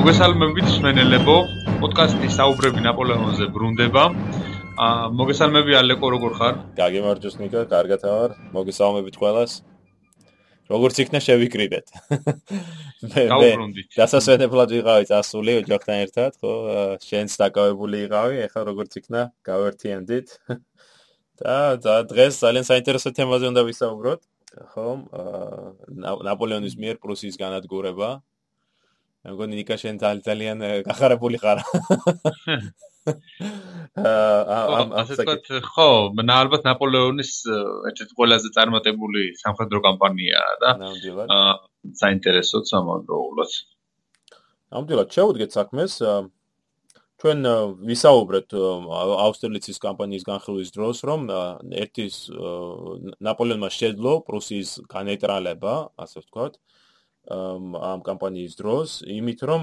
მოგესალმებით მენელებო პოდკასტი საუბრები ნაპოლეონზე ბრუნდება. ა მოგესალმები ალეკო როგორ ხარ? გაგემარჯოს ნიკა კარგად ვარ მოგესალმებით ყველას. როგორც იქნა შევიკრიბეთ. მე მე დასასვენებლად ვიყავი წასული ოჯახთან ერთად ხო? შენს დაკავებული იყავი ეხლა როგორც იქნა გავერთიანდით. და და დღეს ძალიან საინტერესო თემაზე უნდა ვისაუბროთ. ხო ნაპოლეონის მიერ პრუსიის განადგურება მგონი ნიკა შენ ძალიან გახარებული ხარ. აა ასე ვთქვათ, ხო, ნა ალბათ ნაპოლეონის ერთ-ერთი ყველაზე წარმატებული სამხედრო კამპანიაა და აა საინტერესოც ამავდროულად. ნამდვილად შევუდგეთ საქმეს. ჩვენ ვისაუბრეთ აუსტერლიცის კამპანიის განხილვის დროს, რომ ერთის ნაპოლეონმა შეძლო პრუსიის განეტრალება, ასე ვთქვათ. ამ კამპანიის დროს, იმით რომ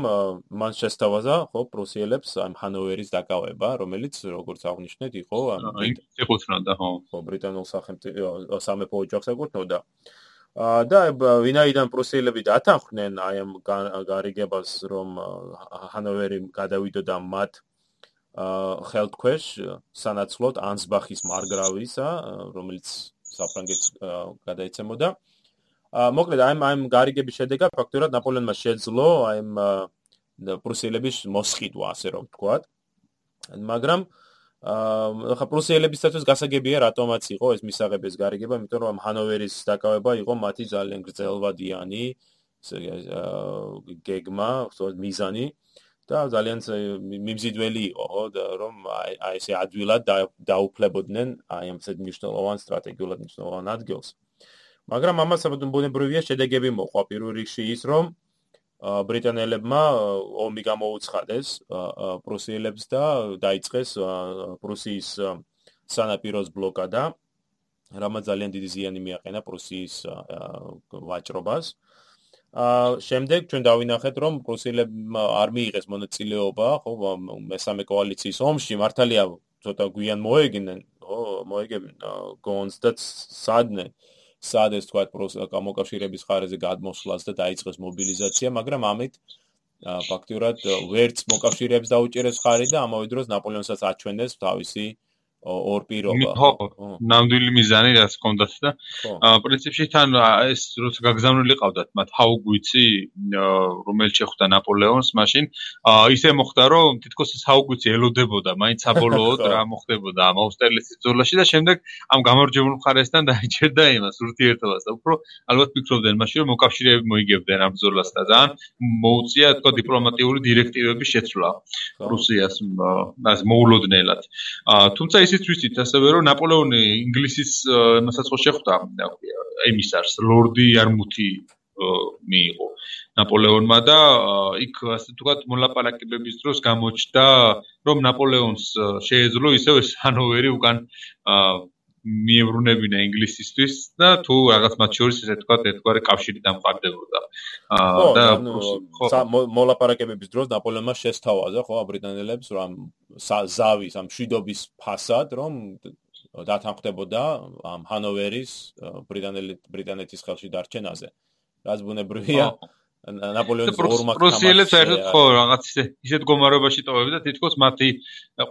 მან შესთავაზა ხო პრუსიელებს ამ ჰანოვერის დაკავება, რომელიც როგორც აღნიშნეთ, იყო ამ ეკუთვნოდა ხო ხო ბრიტანულ სახელმწიფო სამეფო ოჯახს ეკუთვნოდა. და ვინაიდან პრუსიელები დათანხმდნენ აი ამ გარიგებას, რომ ჰანოვერი გადავიდოდა მათ ხელთქვეშ სანაცვლოდ ანსბახის მარგრავისა, რომელიც საფრანგეთს გადაეცემოდა. მოკლედ აი ამ გარიგების შედეგად ფაქტურად ნაპოლეონმა შეძლო აი ამ პრუსიელების მოსყიდვა, ასე რომ ვთქვათ. მაგრამ აა ხა პრუსიელებისთვის გასაგებია რატომაც იყო ეს მისაღების გარიგება, იმიტომ რომ ჰანოვერის დაკავება იყო მათი ძალიან გრძელვადიანი გეგმა, თორე მიზანი და ძალიან მიმზიდველი იყო, ხო, რომ აი ესე ადვილად დაუფლებოდნენ აი ამ ცეთ მნიშვნელოვან სტრატეგიულად მნიშვნელოვან ადგილს. მაგრამ ამას ბუნებრივია შედეგები მოყვა. პირველ რიგში ის რომ ბრიტანელებმა ომი გამოუცხადეს პრუსიელებს და დაიწყეს პრუსიის სანაპიროს ბლოკადა რამაც ძალიან დიდი ზიანი მიაყენა პრუსიის ვაჭრობას. ა შემდეგ ჩვენ დავინახეთ რომ პრუსიელებმა არ მიიღეს მონაწილეობა ხო მესამე კოალიციის ომში. მართალია ცოტა გვიან მოეგნენ ხო მოეგებინ გონს და სადნე სად ეს თქვა მოკავშირეების ხარეზე გადმოსვლას და დაიწყეს მობილიზაცია, მაგრამ ამით ფაქტურად ვერც მოკავშირეებს დაუჭერეს ხარი და ამავე დროს ნაპოლეონსაც აჩვენეს თავისი ორ პირობა. ხო, ნამდვილი მიზანი რაც ჰქონდათ და პრინციპში თან ეს როცა გაგზავნილი ყავდათ მათ ჰაუგვიცი რომელიც შეხვდა ნაპოლეონს მაშინ ისე მოხდა რომ თითქოს ეს ჰაუგვიცი ელოდებოდა მაინც საბოლოოდ რა მოხდებოდა ამ აუსტერლიცის ბრძოლაში და შემდეგ ამ გამარჯვებულ მხარესთან დაიჭერდა იმას ურთიერთობას და უფრო ალბათ ფიქრობდნენ მაშინ რომ მოკავშირეები მოიგებდნენ ამ ბრძოლას და ძალიან მოუწია თქო დიპლომატიური დირექტივების შეცვლა რუსიას მას მოულოდნელად. თუმცა ისიც ვიცით ასევე რომ ნაპოლეონი ინგლისის მასაც ხო შეხვდა. ემისარს ლორდი არმუთი მიიღო ნაპოლეონმა და იქ ასე ვთქვათ მოლაპარაკებების დროს გამოჩნდა რომ ნაპოლეონს შეეძლო ისევ ჰანოვერი უკან მიევრუნებინა ინგლისისთვის და თუ რაღაც მათ შორის ესე თქვა ერთგვარი კავშირი დამყარდებოდა. აა და ხო მოლაპარაკებების დროს ნაპოლეონმა შესთავაზა ხო ბრიტანელებს რომ ზავის ამ შვიდობის ფასად რომ დათანხმდებოდა ამ ჰანოვერის ბრიტანელი ბრიტანეთის ხელში დარჩენაზე. რაც ბუნებრივია ნაპოლეონის ორმაგ პრუსიელებს საერთოდ ხო რაღაც ისე ისეთ გომარობაში ტოვებდა თითქოს მათი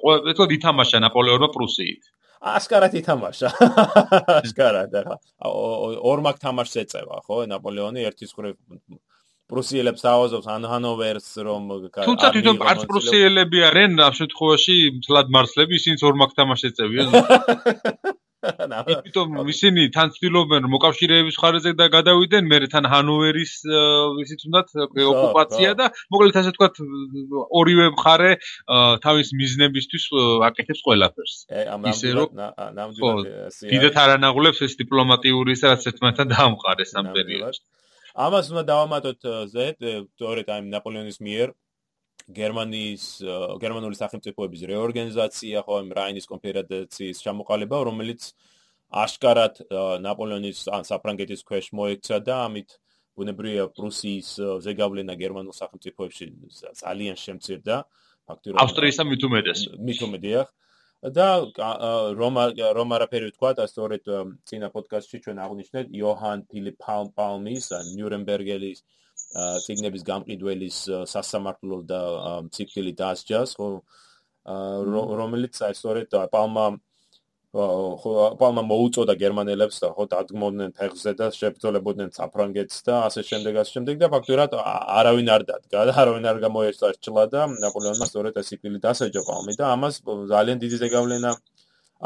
ყველა თქო ითამაშა ნაპოლეონმა პრუსიით. ასკარად ითამაშა. ასკარად ახლა ორმაგ თამაშს ეწევა, ხო, ნაპოლეონი ერთის ხრივ პრუსიელებს აავაზობს ან ჰანოვერს რომ თუმცა თვითონ არც პრუსიელები არიან ამ შემთხვევაში მთლად მარცლები ისინიც ორმაგ თამაშს ეწევიან. იმიტომ ისინი თან ცდილობენ მოკავშირეების ხარეზე და გადავიდნენ მე თან ჰანოვერის ისიც უნდათ ოკუპაცია და მოკლედ ასე ვთქვათ ორივე მხარე თავის მიზნებისთვის აკეთებს ყველაფერს. ისე რომ ნამდვილად დიდათ არანაღულებს ეს დიპლომატიური სადაც ერთმანეთთან დაამყარეს ამ პერიოდში. ამას უნდა დავამატოთ ზეთ თორედ აი ნაპოლეონის მიერ გერმანიის გერმანული სახელმწიფოების რეორგანიზაცია, ხო, იმ რაინის კონფედერაციის ჩამოყალიბება, რომელიც აშკარად ნაპოლეონის ან საფრანგეთის ქვეშ მოექცა და ამით ბუნებრივია პრუსიის ზეგავლენა გერმანულ სახელმწიფოებში ძალიან შემცირდა. ფაქტობრივად ავსტრიისა მით უმეტეს. მით უმეტეს. და რომ რომ არაფერი ვთქვა და სწორედ წინა პოდკასტში ჩვენ აღნიშნეთ იოჰან ფილიპ პალმის ნიურენბერგელის ციგნების გამყიდველის სასამართლო და ციკლი დასჯას ხო? რომელიც აი სწორედ პალმა ხო პალმა მოუწოდა გერმანელებს და ხო დადგმოდნენ ფეხზე და შეფრთხილებოდნენ საფრანგეთს და ასე შემდეგ ასე შემდეგ და ფაქტურად არავინ არ დადგა და არავინ არ გამოესწრჩლა და ნაპოლეონმა სწორედ ეს ციკლი დასაჯა პალმი და ამას ძალიან დიდი ზეგავლენა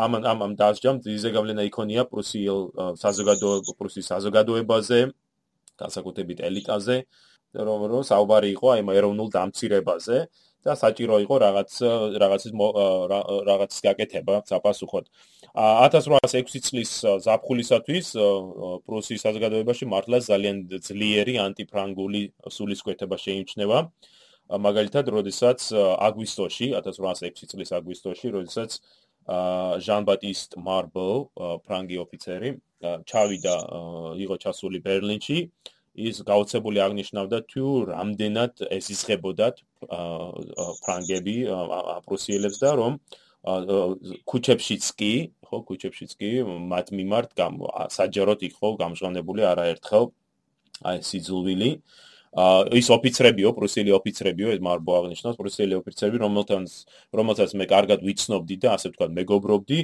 ამ ამ ამ დასჯამ დიდი ზეგავლენა იქონია პრუსიელ საზოგადოებაზე პრუსის საზოგადოებაზე განსაკუთრებით ელიტაზე რომ რომ საუბარი იყო აი ეროვნულ დამცირებაზე და საჭირო იყო რაღაც რაღაცის რაღაცის გაკეთება საპასუხოდ. 1806 წლის ზაფხულისათვის პრუსიის საზოგადოებაში მართლა ძალიან ძლიერი ანტიფრანგული სულისკვეთება შეიმჩნევა. მაგალითად, როდესაც აგვისტოში, 1806 წლის აგვისტოში, როდესაც ჟან ბატისტ მარბო, ფრანგი ოფიცერი, ჩავიდა იყო ჩასული ბერლინში, ის გაოცებული აღნიშნავდა თუ რამდენად ეს ისხებოდათ ფრანგები პრუსიელებს და რომ ქუჩებშიც კი ხო ქუჩებშიც კი მათ მიმართ საჯაროდ იყო გამჟღავნებული არაერთხელ აი სიძულვილი. ის ოფიცრებიო პრუსიელი ოფიცრებიო ეს მარბო აღნიშნავს პრუსიელი ოფიცრები რომელთანაც რომელთაც მე კარგად ვიცნობდი და ასე ვთქვათ მეგობრობდი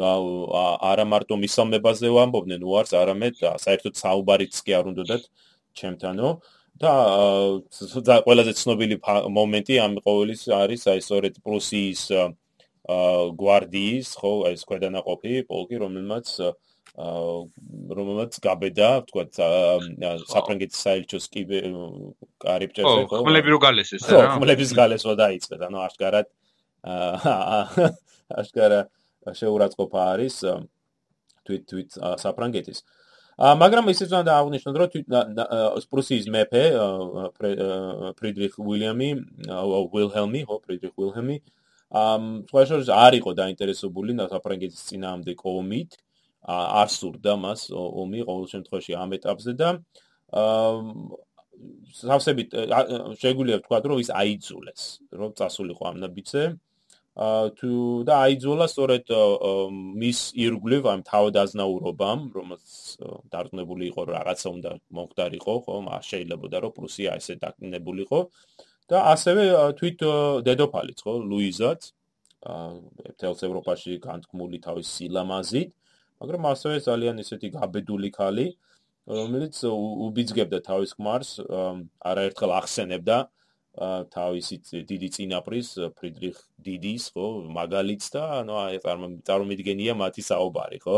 არა მარტო მისამებაზე ვამბობდნენ უარს არამედ საერთოდ საუბარიც კი არ უნდათ ჩემთანო და ყველაზე ცნობილი მომენტი ამ ყოველის არის აი სწორედ პრუსიის გვარდიის ხო ეს ქვედანაყოფი პოლკი რომელმაც რომელმაც გაბედა თქვა საფრანგეთის საელჩოს კი კარიბჭეზე ხო ხმლები რო გალესეს რა. ხმლების გალესვა დაიწყეთ ანუ აღკარად აღკარა შეურაცხყოფა არის თვით თვით საფრანგეთის მაგრამ ისიც უნდა აღნიშნოთ, რომ პრუსიის მეფე ფრიდრიხ უილიამი, უილჰელმი, ხო, ფრიდრიხ უილჰელმი, ამ სხვაშორის არ იყო დაინტერესებული საფრანგეთის წინააღმდეგ ომით, არ სურდა მას ომი ყოველ შემთხვევაში ამ ეტაპზე და ამ სავსებით შეგვიძლია ვთქვა, რომ ის აიძულეს, რომ წასულიყო ამ ნაბიჯზე. თუ და აიძულა სწორედ მის ირგვლივ ამ თავდაზნაურობამ, რომელიც დარწმუნებული იყო რომ რაღაცა უნდა მომხდარიყო, ხო, მას შეიძლებოდა რომ პრუსია ესე დაკნებულიყო. და ასევე თვით დედოფალიც, ხო, ლუიზაც თელს ევროპაში განთქმული თავის სილამაზით, მაგრამ ასევე ძალიან ისეთი გაბედული ქალი, რომელიც უბიძგებდა თავის ქმარს, არაერთხელ ახსენებდა თავისი დიდი წინაპრის ფრიდრიხ დიდის ხო მაგალიც და ანუ აი წარმომიდგენია მათი საუბარი ხო?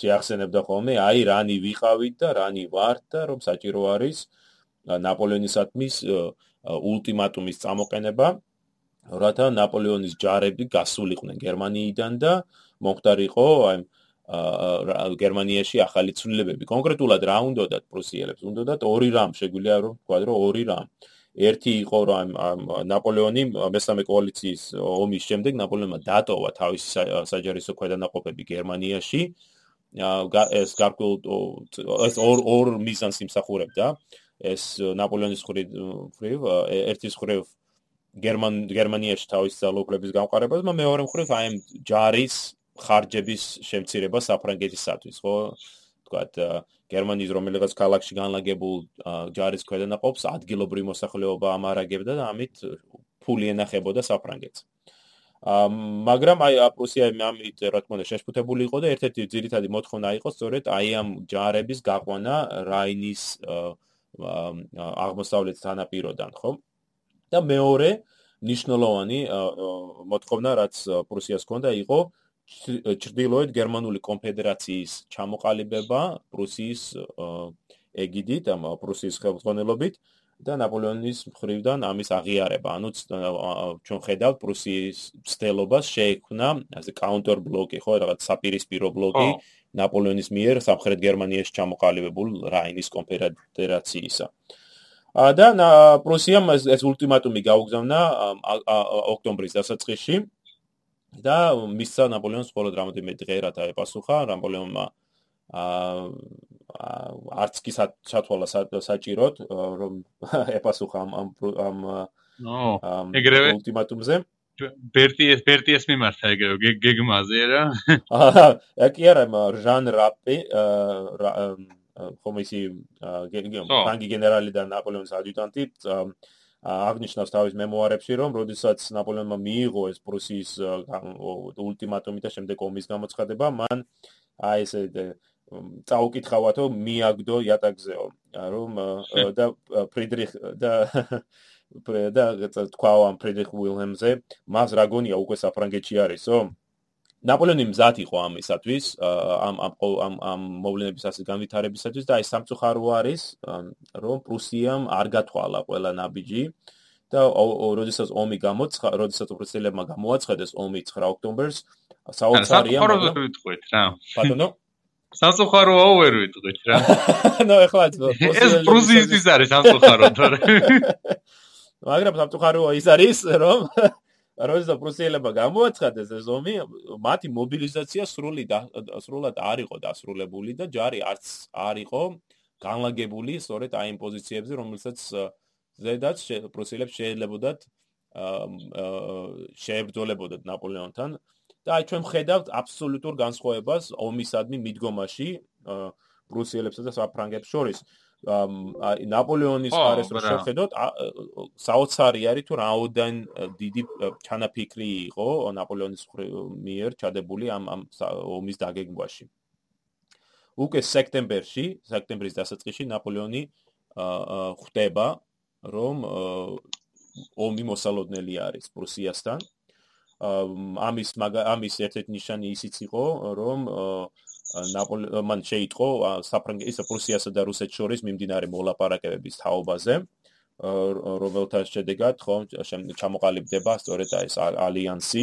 შეახსენებდა ხოლმე აი რანი ვიყავით და რანი ვართ და რომ საჭირო არის ნაპოლეონისათმის ულტიმატუმის წამოყენება რათა ნაპოლეონის ჯარები გასულიყვნენ გერმანიიდან და მომხდარიყო აი გერმანიაში ახალი ცვლილებები. კონკრეტულად რა უნდათ პრუსიელებს? უნდათ ორი რამ შეგვიძლია რომ ვთქვა რომ ორი რამ ერთი იყო რომ ნაპოლეონი მესამე კოალიციის ომის შემდეგ ნაპოლეონმა დატოვა თავისი საჯარისო ქვედანაყოფები გერმანიაში. ეს გარკვეულ ეს ორ ორ მიზანს იმსახურებდა. ეს ნაპოლეონის ხრივ ერთის ხრივ გერმან გერმანიაში თავის ძალაუფლების გამყარებას და მეორე მხრივ აი ჯარის ხარჯების შემცირება საფრანგეთისათვის ხო თქვათ გერმანიის რომელიღაც ქალაქში განლაგებულ ჯარის ქვედანაყოფს ადგილობრივი მოსახლეობა ამარაგებდა და ამით ფული ენახებოდა საფრანგეთს. მაგრამ აი პრუსია ამით რა თქმა უნდა შეშფუთებული იყო და ერთ-ერთი ძირითადი მოთხოვნა იყო სწორედ აი ამ ჯარების გაყვანა რაინის აღმოსავლეთ სანაპიროდან, ხო? და მეორე ნიშნულოვანი მოთხოვნა რაც პრუსიას ჰქონდა იყო ჩრდილოეთ გერმანული კონფედერაციის ჩამოყალიბება პრუსიის ეგიდით, ამ პრუსიის ხელმძღვანელობით და ნაპოლეონის მხრიდან ამის აღიარება. ანუ ჩვენ ხედავთ პრუსიის ცდელობას შეექმნა ასე კაუნტერ ბლოკი, ხო, რაღაც საპირისპირო ბლოკი ნაპოლეონის მიერ სამხრეთ გერმანიაში ჩამოყალიბებულ რაინის კონფედერაციისა. და პრუსიამ ეს ულტიმატუმი გაუგზავნა ოქტომბრის დასაწყისში და მისცა ნაპოლეონს მხოლოდ რამოდენიმე დღე რა დაეპასუხა ნაპოლეონმა აა არც კი სათვალა საჭიროდ რომ ეპასუხა ამ ამ ამ ნო ეგრევე? ულტიმატუმზე. ბერტიეს ბერტიეს მიმართა ეგრე გეგმაზე რა. აჰა კი არა ჟან რაპი კომისი ბანკი გენერალი და ნაპოლეონის ადიუტანტი აღნიშნავს თავის მემუარებში რომ როდესაც ნაპოლეონმა მიიღო ეს პრუსიის ულტიმატუმი და შემდეგ ომის გამოცხადება მან აი ესე წაუკითხავათო მიაგდო იატაკზეო რომ და ფრიდრიხ და და თქვა ამ ფრიდრიხ უილჰემზე მას რა გონია უკვე საფრანგეთში არისო ნაპოლეონი მზად იყო ამისათვის ამ ამ ამ ამ მოვლენების ასე განვითარებისათვის და აი სამწუხარო არის რომ პრუსიამ არ გათვალა ყველა ნაბიჯი და როდესაც ომი გამოცხა როდესაც პრუსელებმა გამოაცხადეს ომი 9 ოქტომბერს საოცარია ვიტყვით რა. ბატონო სამწუხაროა ვერ ვიტყვით რა. ნუ ეხლა ეს პრუსიისთვის არის სამწუხარო თორე მაგრამ სამწუხაროა ის არის რომ როდესაც პრუსიელებმა გამოაცხადეს ეს ომი, მათი მობილიზაცია სრული და სრულად არ იყო დასრულებული და ჯარი არც არ იყო განლაგებული სწორედ აი იმ პოზიციებზე, რომელსაც ზედაც პრუსიელებს შეიძლებოდათ შეებრძოლებოდათ ნაპოლეონთან და აი ჩვენ ხედავთ აბსოლუტურ განსხვავებას ომისადმი მიდგომაში პრუსიელებსა და საფრანგებს შორის. ნაპოლეონის ხარეს რო შეხედოთ საოცარი არის თუ რაოდენ დიდი ჩანაფიქრი იყო ნაპოლეონის მიერ ჩადებული ამ ამ ომის დაგეგმვაში. უკვე სექტემბერში სექტემბრის დასაწყისში ნაპოლეონი ხვდება რომ ომი მოსალოდნელი არის პრუსიასთან. ამის ამის ერთ-ერთი ნიშანი ისიც იყო რომ ნაპოლეონ შეიტყო საფრანგეთის პრუსიასა და რუსეთს შორის მიმდინარე მოლაპარაკებების თაობაზე. რომელთა შედეგად ხო ჩამოყალიბდება სწორედ ეს ალიანსი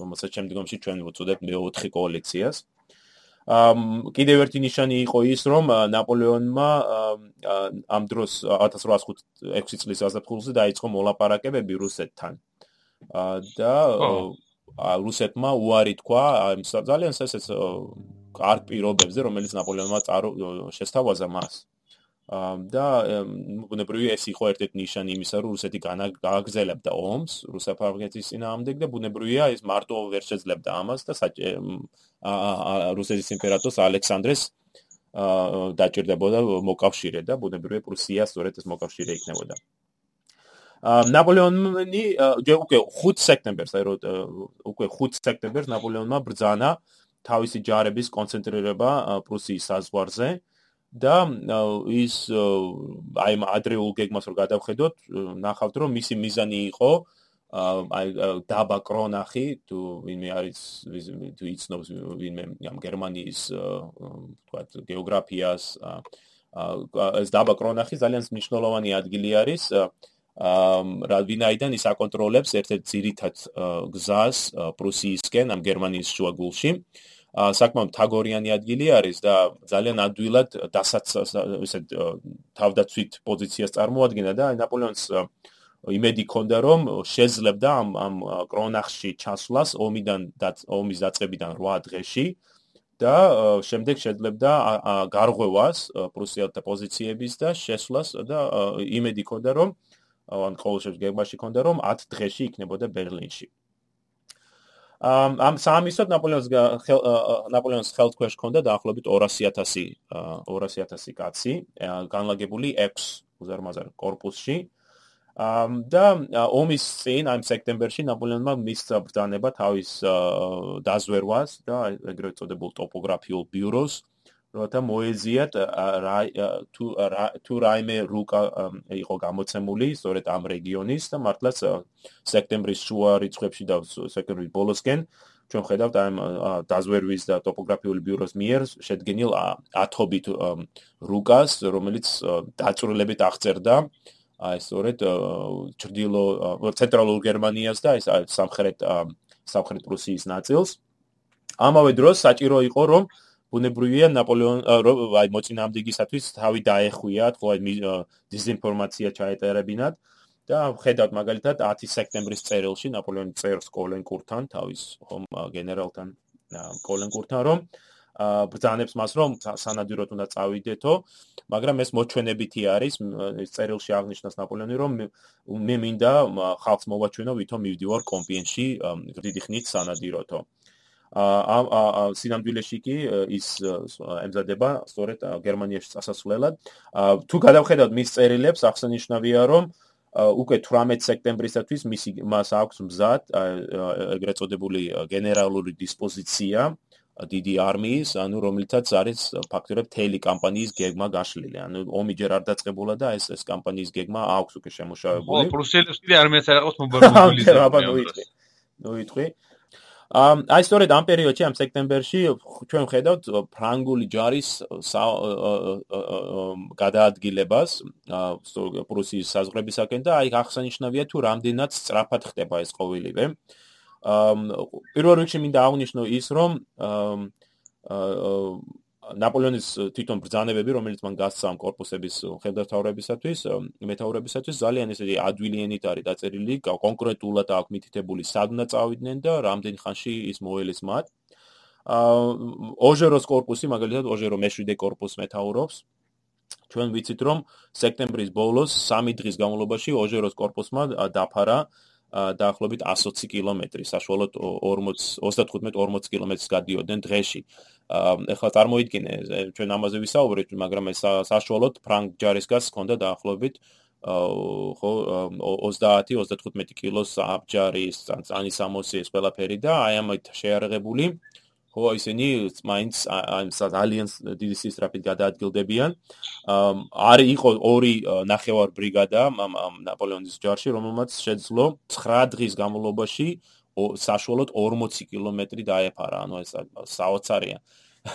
რომელსაც შემდგომში ჩვენ ვუწოდებთ მეოთხე კოალიციას ამ კიდევ ერთი ნიშანი იყო ის რომ ნაპოლეონმა ამ დროს 1806 წლის გაზაფხულზე დაიწყო მოლაპარაკებები რუსეთთან. და რუსეთმა უარი თქვა ძალიან ესეც კარგ პირობებზე, რომელიც ნაპოლეონმა წარო შესთავაზა მას. და ბუნებრივია ეს იყო ერთ-ერთი ნიშანი იმისა, რომ რუსეთი გააგზელებდა ომს რუსაფრანგეთის წინააღმდეგ და ბუნებრივია ეს მარტო ვერ შეძლებდა ამას და რუსეთის იმპერატორს ალექსანდრეს დაჭირდებოდა მოკავშირე და ბუნებრივია პრუსია სწორედ ეს მოკავშირე იქნებოდა. ნაპოლეონი უკვე 5 სექტემბერს, აი რომ უკვე 5 სექტემბერს ნაპოლეონმა ბრძანა თავისი ჯარების კონცენტრირება პრუსიის საზღვარზე და ის აი ადრეულ გეგმას რო გადავხედოთ, ნახავთ რომ მისი მიზანი იყო აი დაბა კრონახი თუ ვინმე არის თუ იცნობს ვინმე ამ გერმანიის თქვა გეოგრაფიას ეს დაბა კრონახი ძალიან მნიშვნელოვანი ადგილი არის რა ვინაიდან ის აკონტროლებს ერთ-ერთ ძირითად გზას პრუსიისკენ ამ გერმანიის შუაგულში საკმაოდ თაგორიანი ადგილი არის და ძალიან ადვილად დასაც ესე თავდაცვით პოზიციას წარმოადგენდა და ნაპოლეონს იმედი ჰქონდა რომ შეძლებდა ამ ამ კრონახში ჩასვლას ომიდან და ომის დაწყებიდან 8 დღეში და შემდეგ შეძლებდა გარღვევას პრუსიელთა პოზიციების და შესვლას და იმედი ჰქონდა რომ ან კოლშებს გეგმაში ჰქონდა რომ 10 დღეში იქნებოდა ბერლინში. ამ ამ სამისოთ ნაპოლეონს ნაპოლეონს ხელთქვეშ ჰქონდა დაახლოებით 200.000 200.000 კაცი განლაგებული 6 უზარმაზარ корпуსში. და ომის წინ ამ სექტემბერში ნაპოლეონმა მისცა ბრძანება თავის დაზვერვას და ეგრეთ წოდებულ ტოპოგრაფიულ ბიუროს როცა მოეზიათ თუ თუ რაიმე რუკა იყო გამოცემული სწორედ ამ რეგიონის და მართლაც სექტემბრის შუა რიცხვებში და სექტემბრის ბოლოსკენ ჩვენ ხედავთ ამ დაზვერვის და ტოპოგრაფიული ბიუროს მიერ შედგენილ ათობით რუკას რომელიც დაწვრილებით აღწერდა აი სწორედ ჭრდილო ცენტრალურ გერმანიას და ეს სამხრეთ სამხრეთ პრუსიის ნაწილს. ამავე დროს საჭირო იყო რომ ბუნებრივია ნაპოლეონ აი მოწინააღმდეგისათვის თავი დაეხვიათ ხო აი დიზინფორმაცია ჩაეტარებინათ და ხედავთ მაგალითად 10 სექტემბრის წერილში ნაპოლეონი წერს კოლენკურთან თავის ხომ გენერალთან კოლენკურთან რომ ბრძანებს მას რომ სანადიროდ უნდა წავიდეთო, მაგრამ ეს მოჩვენებითი არის, წერილში აღნიშნავს ნაპოლეონი რომ მე მინდა ხალხს მოვაჩვენო ვითომ მივდივარ კომპიენში დიდი ხნით სანადიროთო. სინამდვილეში კი ის ემზადება სწორედ გერმანიაში წასასვლელად. თუ გადავხედავთ მის წერილებს, აღსანიშნავია რომ უკვე 18 სექტემბრისათვის მისი მას აქვს მზად ეგრეთ წოდებული გენერალური დისპოზიცია დიდი არმიის, ანუ რომლითაც არის ფაქტობრივად თელი კამპანიის გეგმა გაშლილი. ანუ ომი ჯერ არ დაწყებულა და ეს ეს კამპანიის გეგმა აქვს უკვე შემოშავებული. ხო, პრუსიელებს კიდე არმიაც არ აქვს მობილიზებული. აბა ნუიტყვი. ნუიტყვი. ამ აი სწორედ ამ პერიოდში ამ სექტემბერში ჩვენ ვხედავთ ფრანგული ჯარის გადაადგილებას პრუსიის საზღვრებისაკენ და აი ახსანიშნავია თუ რამდენად სწრაფად ხდება ეს ყოველივე. პირველ რიგში მინდა აღვნიშნო ის რომ ნაპოლეონის თვითონ ბრძანებები, რომელიც მან გასცა ამ корпуსების ხელდართავრებისათვის, მეტაურებისათვის ძალიან ესეთი ადვილიანით არის დაწერილი, კონკრეტულად აქვს მითითებული სადნა წავიდნენ და რამდენი ხანში ის მოელეს მათ. აა ოჟეროს корпуსი, მაგალითად ოჟერო მე-7 корпуს მეტაურობს. ჩვენ ვიცით, რომ სექტემბრის ბოლოს 3 დღის განმავლობაში ოჟეროს корпуსმა დაფარა აა დაახლოებით 120 კილომეტრი, საშუალოდ 40 35-40 კილომეტრს გადიოდნენ დღეში. ეხლა წარმოიდგინე, ჩვენ ამაზე ვისაუბრეთ, მაგრამ ეს საშუალოდ ფრანგ ჯარისკაც ჰქონდა დაახლოებით ხო 30-35 კილოს აბჯარის, წანის 60 ეს ყველაფერი და აი ამით შეარაღებული ხო ისინი მაინც ალიანს დიდი სისწრაფით გადაადგილდებიან. არ იყო ორი ნახევარ ბრიგადა ნაპოლეონის ჯარში, რომელმაც შეძლო 9 დღის განმავლობაში საშუალოდ 40 კილომეტრი დაეფარა, ანუ ეს საოცარია.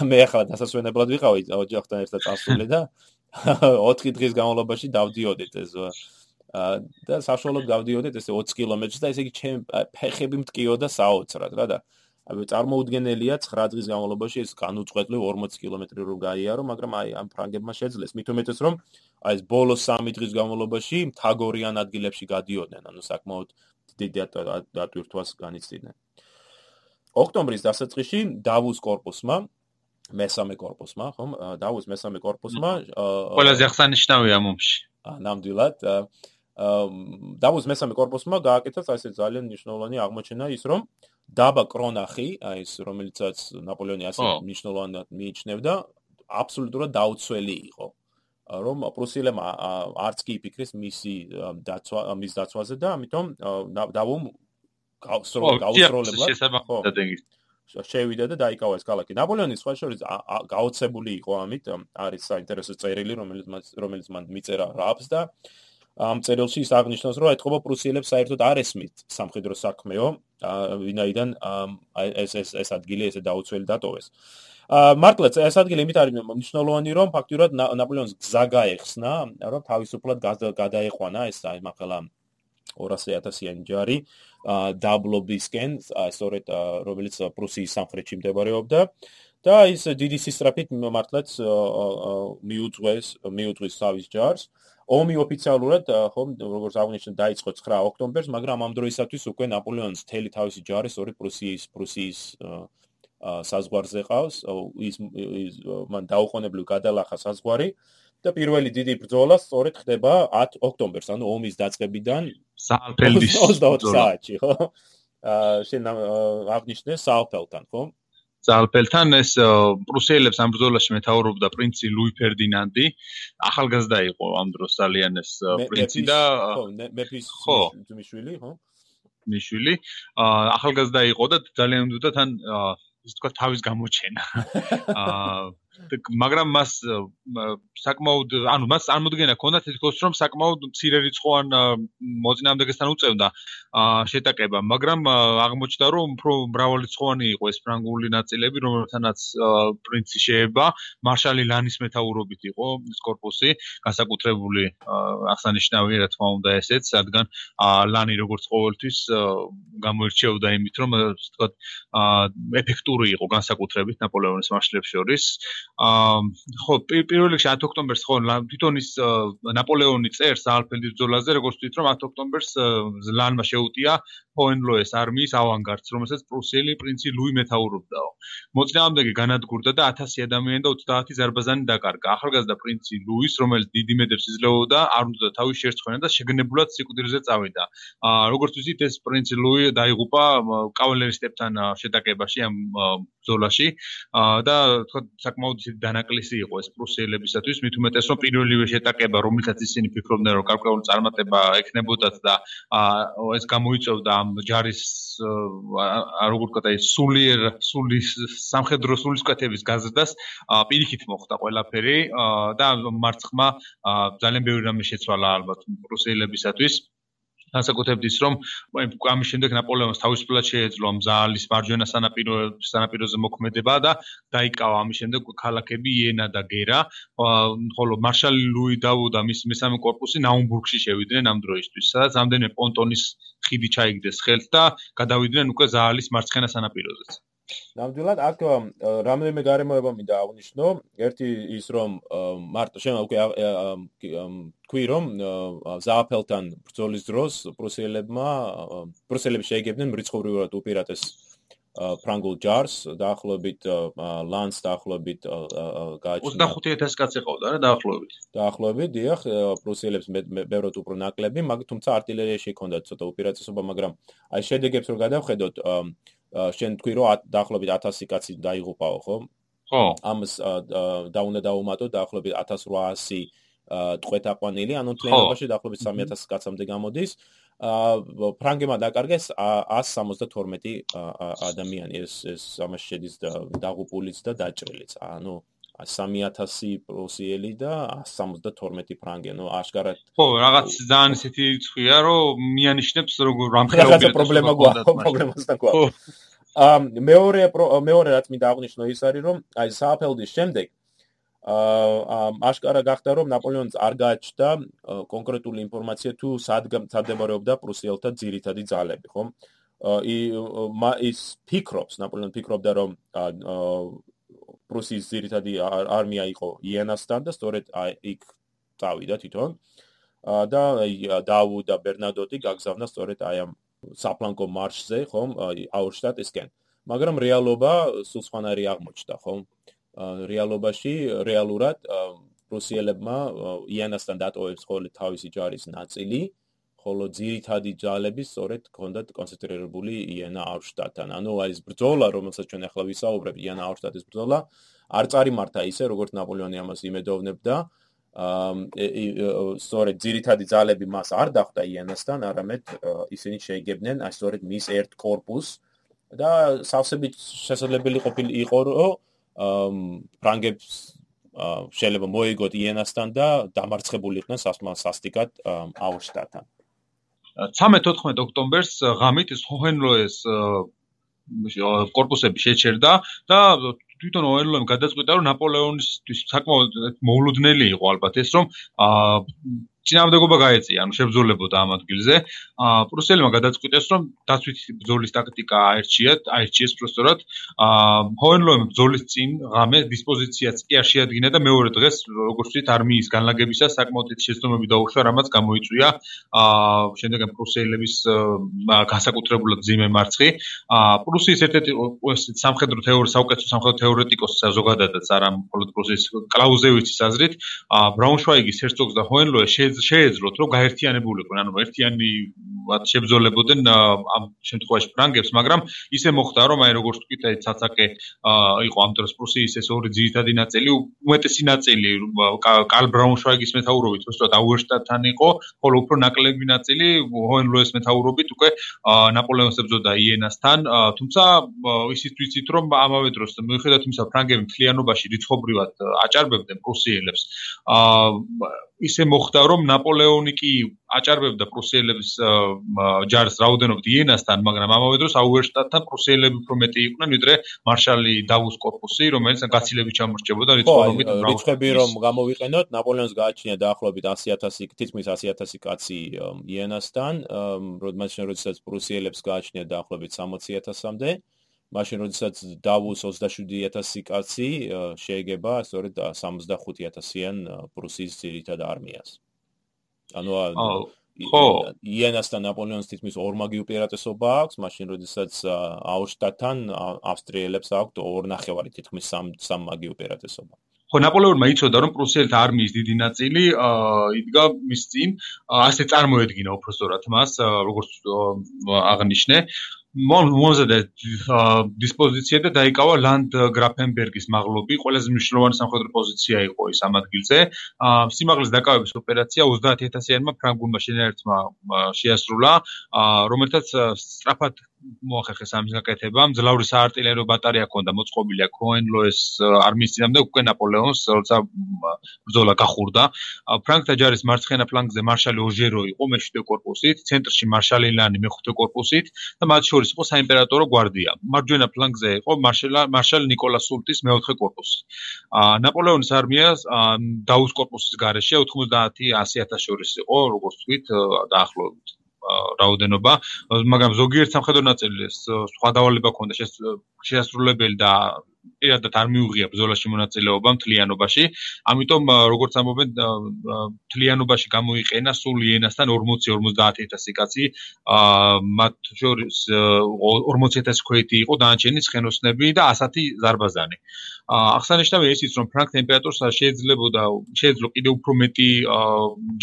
მე ახლა დასასვენებლად ვიყავი ოჯახთან ერთად წასული და 4 დღის განმავლობაში დავდიოდეთ ეს და საშუალოდ გავდიოდეთ ესე 20 კილომეტრს და ესე იგი ჩემ ფეხები მტკიოდა საოცრად რა და წარმოუდგენელია 9 დღის განმავლობაში ეს განუწყვეტლივ 40 კილომეტრი რომ გაიარო, მაგრამ აი ამ ფრანგებმა შეძლეს. მით უმეტეს რომ აი ეს ბოლო 3 დღის განმავლობაში მთაგორიან ადგილებში გადიოდნენ, ანუ საკმაოდ დიდი დატვირთვას განიცდიდნენ. ოქტომბრის დასაწყისში დავუს корпуსმა მესამე корпуსმა, ხომ, დავუს მესამე корпуსმა ყველაზე აღსანიშნავია მომში. ნამდვილად დავუს მესამე корпуსმა გააკეთეს ასე ძალიან მნიშვნელოვანი აღმოჩენა ის, რომ დაბა კრონახი, აი ეს რომელიცაც ნაპოლეონი ასე მნიშვნელოვნად მიიჩნევდა, აბსოლუტურად დაუცველი იყო. რომ პრუსიელებმა არც კი იფიქრეს მისი დაცვა მის დაცვაზე და ამიტომ დავუმ გაუსროლებლად შევიდა და დაიკავა ეს ქალაქი. ნაპოლეონის სხვა შორის გაოცებული იყო ამით, არის საინტერესო წერილი, რომელიც რომელიც მან მიწერა რაბს და ამ წერილში ის აღნიშნავს, რომ ეთყობა პრუსიელებს საერთოდ არ ესმით სამხედრო საქმეო, ვინაიდან ეს ეს ეს ადგილი ესე დაუცველი დატოვეს. ა მართლაც ეს ადგილი იმით არის მნიშვნელოვანი, რომ ფაქტურად ნაპოლეონს გზა გაეხსნა, რომ თავისუფლად გადაეყვანა ეს აი მაგალა 200.000-იანი ჯარი დაბლობისკენ, სწორედ რომელიც პრუსიის სამხრეთში მდებარეობდა. და ის დიდი სისტრაფით მართლაც მიუძღვეს მიუძღვის თავის ჯარს. ომი ოფიციალურად ხომ როგორც აღნიშნე დაიწყო 9 ოქტომბერს, მაგრამ ამ დროისათვის უკვე ნაპოლეონს თელი თავისი ჯარი სწორი პრუსიის პრუსიის საზღვარზე ყავს. ის მან დაუყოვნებლივ გადალახა საზღვარი და პირველი დიდი ბრძოლა სწორედ ხდება 10 ოქტომბერს, ანუ ომის დაწყებიდან საალფელდის 24 საათში, ხო? აა შენ აღნიშნე საალფელთან, ხო? ზალფელთან ეს პრუსიელებს ამ ბრძოლაში მეთაურობდა პრინცი ლუი ფერდინანდი. ახალგაზრდა იყო ამ დროს ძალიან ეს პრინცი და ხო მეფის ძმისშვილი ხო? მიშვილი ახალგაზრდა იყო და ძალიან უნდა თან ის თქვა თავის გამოჩენა. აა მაგრამ მას საკმაოდ ანუ მას წარმოდგენა ჰქონდა თითქოს რომ საკმაოდ მცირე რიცხოვან მოწინააღმდეგესთან უწევდა შეტაკება, მაგრამ აღმოჩნდა რომ უფრო მრავალრიცხოვანი იყო ეს ფრანგული ნაწილები, რომელთანაც პრინცი შეება, მარშალი ლანის მეთაურობით იყო ეს корпуსი განსაკუთრებული აღსანიშნავია რა თქმა უნდა ესეც, რადგან ლანი როგორც ყოველთვის გამოირჩეოდა იმით, რომ თქვა ეფექტური იყო განსაკუთრებით ნაპოლეონის მარშლებს შორის. ხო პირველ რიგში 10 ოქტომბერს ხო თვითონ ის ნაპოლეონი წერს ალფელდის ბრძოლაზე როგორც თვით რომ 10 ოქტომბერს ლანმა შეუტია ჰოენლოეს არმიის ავანგარდს რომელსაც პრუსიელი პრინცი ლუი მეთაურობდაო მოწინააღმდეგე განადგურდა და 1000 ადამიანი და 30 ზარბაზანი დაკარგა. ახალგაზრდა პრინცი ლუის რომელიც დიდი მედებს იძლეოდა არ უნდა თავის შერცხვენა და შეგნებულად სიკვდილზე წავიდა. როგორც ვთქვით ეს პრინცი ლუი დაიღუპა კავალერისტებთან შეტაკებაში ამ ბრძოლაში. და თქვა საკმაოდ ისეთი დანაკლისი იყო ეს პრუსიელებისათვის. მით უმეტეს რომ პირველივე შეტაკება რომელსაც ისინი ფიქრობდნენ რომ გარკვეული წარმატება ექნებოდათ და ეს გამოიწვევდა ამ ჯარის როგორ ვთქვა ეს სულიერ სულის სამხედრო სულისკვეთების გაზრდას პირიქით მოხდა ყველაფერი და მარცხმა ძალიან ბევრი რამე შეცვალა ალბათ პრუსიელებისათვის განსაკუთრებით ის რომ ამის შემდეგ ნაპოლეონს თავისუფლად შეეძლო ამ ზაალის მარჯვენა სანაპიროზე სანაპიროზე მოქმედება და დაიკავა ამის შემდეგ ქალაქები იენა და გერა. ხოლო მარშალი ლუი დავუ და მის მესამე корпуსი ნაუმბურგში შევიდნენ ამ დროისთვის სადაც რამდენიმე პონტონის ხიდი ჩაიგდეს ხელთ და გადავიდნენ უკვე ზაალის მარცხენა სანაპიროზეც. ნამდვილად აქ რამდენიმე გარემოება მინდა აღნიშნო. ერთი ის რომ მარტო შემა უკვე თქვი რომ ზააფელთან ბრძოლის დროს პრუსიელებმა პრუსიელები შეიგებდნენ მრიცხობრივად უპირატეს ფრანგულ ჯარს დაახლოებით ლანს დაახლოებით გააჩნდა 25000 კაცი ყავდა რა დაახლოებით. დაახლოებით, დიახ, პრუსიელებს ბევრად უფრო ნაკლები, მაგრამ თუმცა артиლერიაში ჰქონდათ ცოტა უპირატესობა, მაგრამ აი შედეგებს რო გადავხედოთ შენ თქვი რომ დაახლოებით 1000 კაცი დაიღუპაო ხო? ხო. ამას და უნდა დაუმატო დაახლოებით 1800 ტყვეთაყვანილი, ანუ თლიანობაში დაახლოებით 3000 კაცამდე გამოდის. აა ფრანგებმა დაკარგეს 172 ადამიანი ეს ეს ამას შედის დაღუპულიც და დაჭრილიც. ანუ 3000 პრუსიელი და 172 ფრანგი, ну, აშკარად. ხო, რაღაც ძალიან ისეთი რიცხვია, რომ მიანიშნებს როგორ რამხელა პრობლემა გვაქვს, პრობლემას და გვაქვს. აა მეორე მეორე რაც მინდა აღნიშნო ის არის, რომ აი საფელდის შემდეგ აა აშკარა გახდა, რომ ნაპოლეონს არ გააჩნდა კონკრეტული ინფორმაცია თუ სად გამწარდებოდა პრუსიელთა ძირითადი ძალები, ხო? ის ფიქრობს, ნაპოლეონი ფიქრობდა, რომ პრუსიის ძირითადი არმია იყო იენასთან და სწორედ იქ წავიდა თვითონ. და დაუ და ბერნადოტი გაგზავნა სწორედ აი ამ საფლანკო მარშზე, ხომ, აუშტატისკენ. მაგრამ რეალობა სულ სხვანაირი აღმოჩნდა, ხომ? რეალობაში რეალურად პრუსიელებმა იენასთან დატოვებს ხოლმე თავისი ჯარის ნაწილი. ხოლო ძირითადი ჯალები სწორედ ჰქონდათ კონცენტრირებული იანა აუშტატთან. ანუ აი ეს ბრძოლა, რომელსაც ჩვენ ახლა ვისაუბრებთ, იანა აუშტატის ბრძოლა, არ წარიმართა ისე, როგორც ნაპოლეონი ამას იმედოვნებდა. სწორედ ძირითადი ძალები მას არ დახვდა იანასთან, არამედ ისინი შეიგებდნენ აი სწორედ მის ერთ корпуს და სავსებით შესაძლებელი ყოფილი იყო, რომ ფრანგებს შეიძლება მოიგოთ იენასთან და დამარცხებულიყვნენ სასტიკად აუშტატთან. 13-14 ოქტომბერს ღამით ჰოჰენლოეს корпуსები შეჩერდა და თვითონ ოენლოემ გადაწყვიტა რომ ნაპოლეონისთვის საკმაოდ მოულოდნელი იყო ალბათ ეს რომ წინააღმდეგობა გაეწია, ანუ შებრძოლებოდა ამ ადგილზე. აა პრუსელებმა გადაწყვიტეს, რომ დაცვითი ბრძოლის ტაქტიკა აერჩიათ, აერჩიეს პროსტორად. აა ჰოენლოემ ბრძოლის წინ ღამე დისპოზიციაც კი არ შეადგინა და მეორე დღეს როგორც ვთქვით, არმიის განლაგებისას საკმაოდ დიდი შეცდომები დაუშვა, რამაც გამოიწვია აა შემდეგ პრუსელების განსაკუთრებულად ძიმე მარცხი. აა პრუსიის ერთ-ერთი სამხედრო თეორი, საუკეთესო სამხედრო თეორეტიკოსისა ზოგადადაც არა მხოლოდ პრუსიის კлауზევიცის აზრით, აა ბრაუნშვაიგის ჰერცოგს და ჰოენლოე შე შეეძლოთ რომ გაერთიანებულიყვნენ ანუ ერთიანი შებძოლებოდნენ ამ შემთხვევაში ფრანგებს მაგრამ ისე მოხდა რომ აი როგორც თქვით აი ცაცაკე იყო ამ დროს პრუსიის ეს ორი ძირითადი ნაწილი უმეტესი ნაწილი კარლ ბრაუნშვაიგის მეთაურობით უბრალოდ აუერშტატთან იყო ხოლო უფრო ნაკლები ნაწილი ჰოენლოეს მეთაურობით უკვე ნაპოლეონს ებრძოდა იენასთან თუმცა ისიც ვიცით რომ ამავე დროს მიუხედავად იმისა ფრანგები მთლიანობაში რიცხობრივად აჭარბებდნენ პრუსიელებს ისე მოხდა, რომ ნაპოლეონი კი აჭარბებდა პრუსიელების ჯარს რაოდენობით იენასთან, მაგრამ ამავე დროს აუერშტატთან პრუსიელები უფრო მეტი იყვნენ, ვიდრე მარშალი დავუს корпуსი, რომელიც გაცილებით ჩამორჩებოდა რიცხვებით. ხო, რიცხვები რომ გამოვიყენოთ, ნაპოლეონს გააჩნია დაახლოებით 100000 თითქმის 100000 კაცი იენასთან, როდმაშინ როდესაც პრუსიელებს გააჩნია დაახლოებით 60000-მდე. მაშინ როდესაც დავუს 27000 კაცი შეეგება სწორედ 75000-იან პრუსიის ძირითად არმიას. ანუ ხო იენასთან ნაპოლეონის თითქმის ორმაგი უპირატესობა აქვს, მაშინ როდესაც აუშტატთან ავსტრიელებს აქვთ ორნახევარი თითქმის სამ სამმაგი უპირატესობა. ხო ნაპოლეონმა იცოდა რომ პრუსიელთა არმიის დიდი ნაწილი იდგა მის წინ, ასე წარმოედგინა უბრალოდ მას, როგორც აღნიშნე. მომზადე დისპოზიცია და დაიკავა ლანდ გრაფენბერგის მაღლობი, ყველაზე მნიშვნელოვანი სამხედრო პოზიცია იყო ის ამ ადგილზე. სიმაღლის დაკავების ოპერაცია 30000-იანმა ფრანგულმა შენერცმა შეასრულა, რომელთაც სწრაფად მოახერხეს ამის გაკეთება. მძლავრი საარტილერიო ბატარეა ჰქონდა მოწყობილი კოენლოეს არმიის წინააღმდეგ უკვე ნაპოლეონს, როცა ბრძოლა გახურდა. ფრანკთა ჯარის მარცხენა ფლანგზე მარშალი ოჟერო იყო მე-7 корпуსით, ცენტრში მარშალი ლანი მე-5 корпуსით და მათ შორის იყო საიმპერატორო გვარდია. მარჯვენა ფლანგზე იყო მარშალა მარშალი ნიკოლა სულტის მე-4 корпуსი. ნაპოლეონის არმია დაუს корпуსის გარეშე 90-100 ათას შორის იყო, როგორც ვთქვით, დაახლოებით. რაოდენობა, მაგრამ ზოგიერთ სამხედრო ნაწილს სხვა დავალება ქონდა შეასრულებელი და პირადად არ მიუღია ბრძოლაში მონაწილეობა მთლიანობაში. ამიტომ როგორც ამობენ მთლიანობაში გამოიყენა სულ იენასთან 40-50000 კაცი. აა მათ შორის 40000 ქვეითი იყო დანარჩენი ცხენოსნები და 100 ზარბაზანი. აღსანიშნავია ისიც რომ ფრანკ ტემპერატორს შეიძლებოდა შეიძლება კიდე უფრო მეტი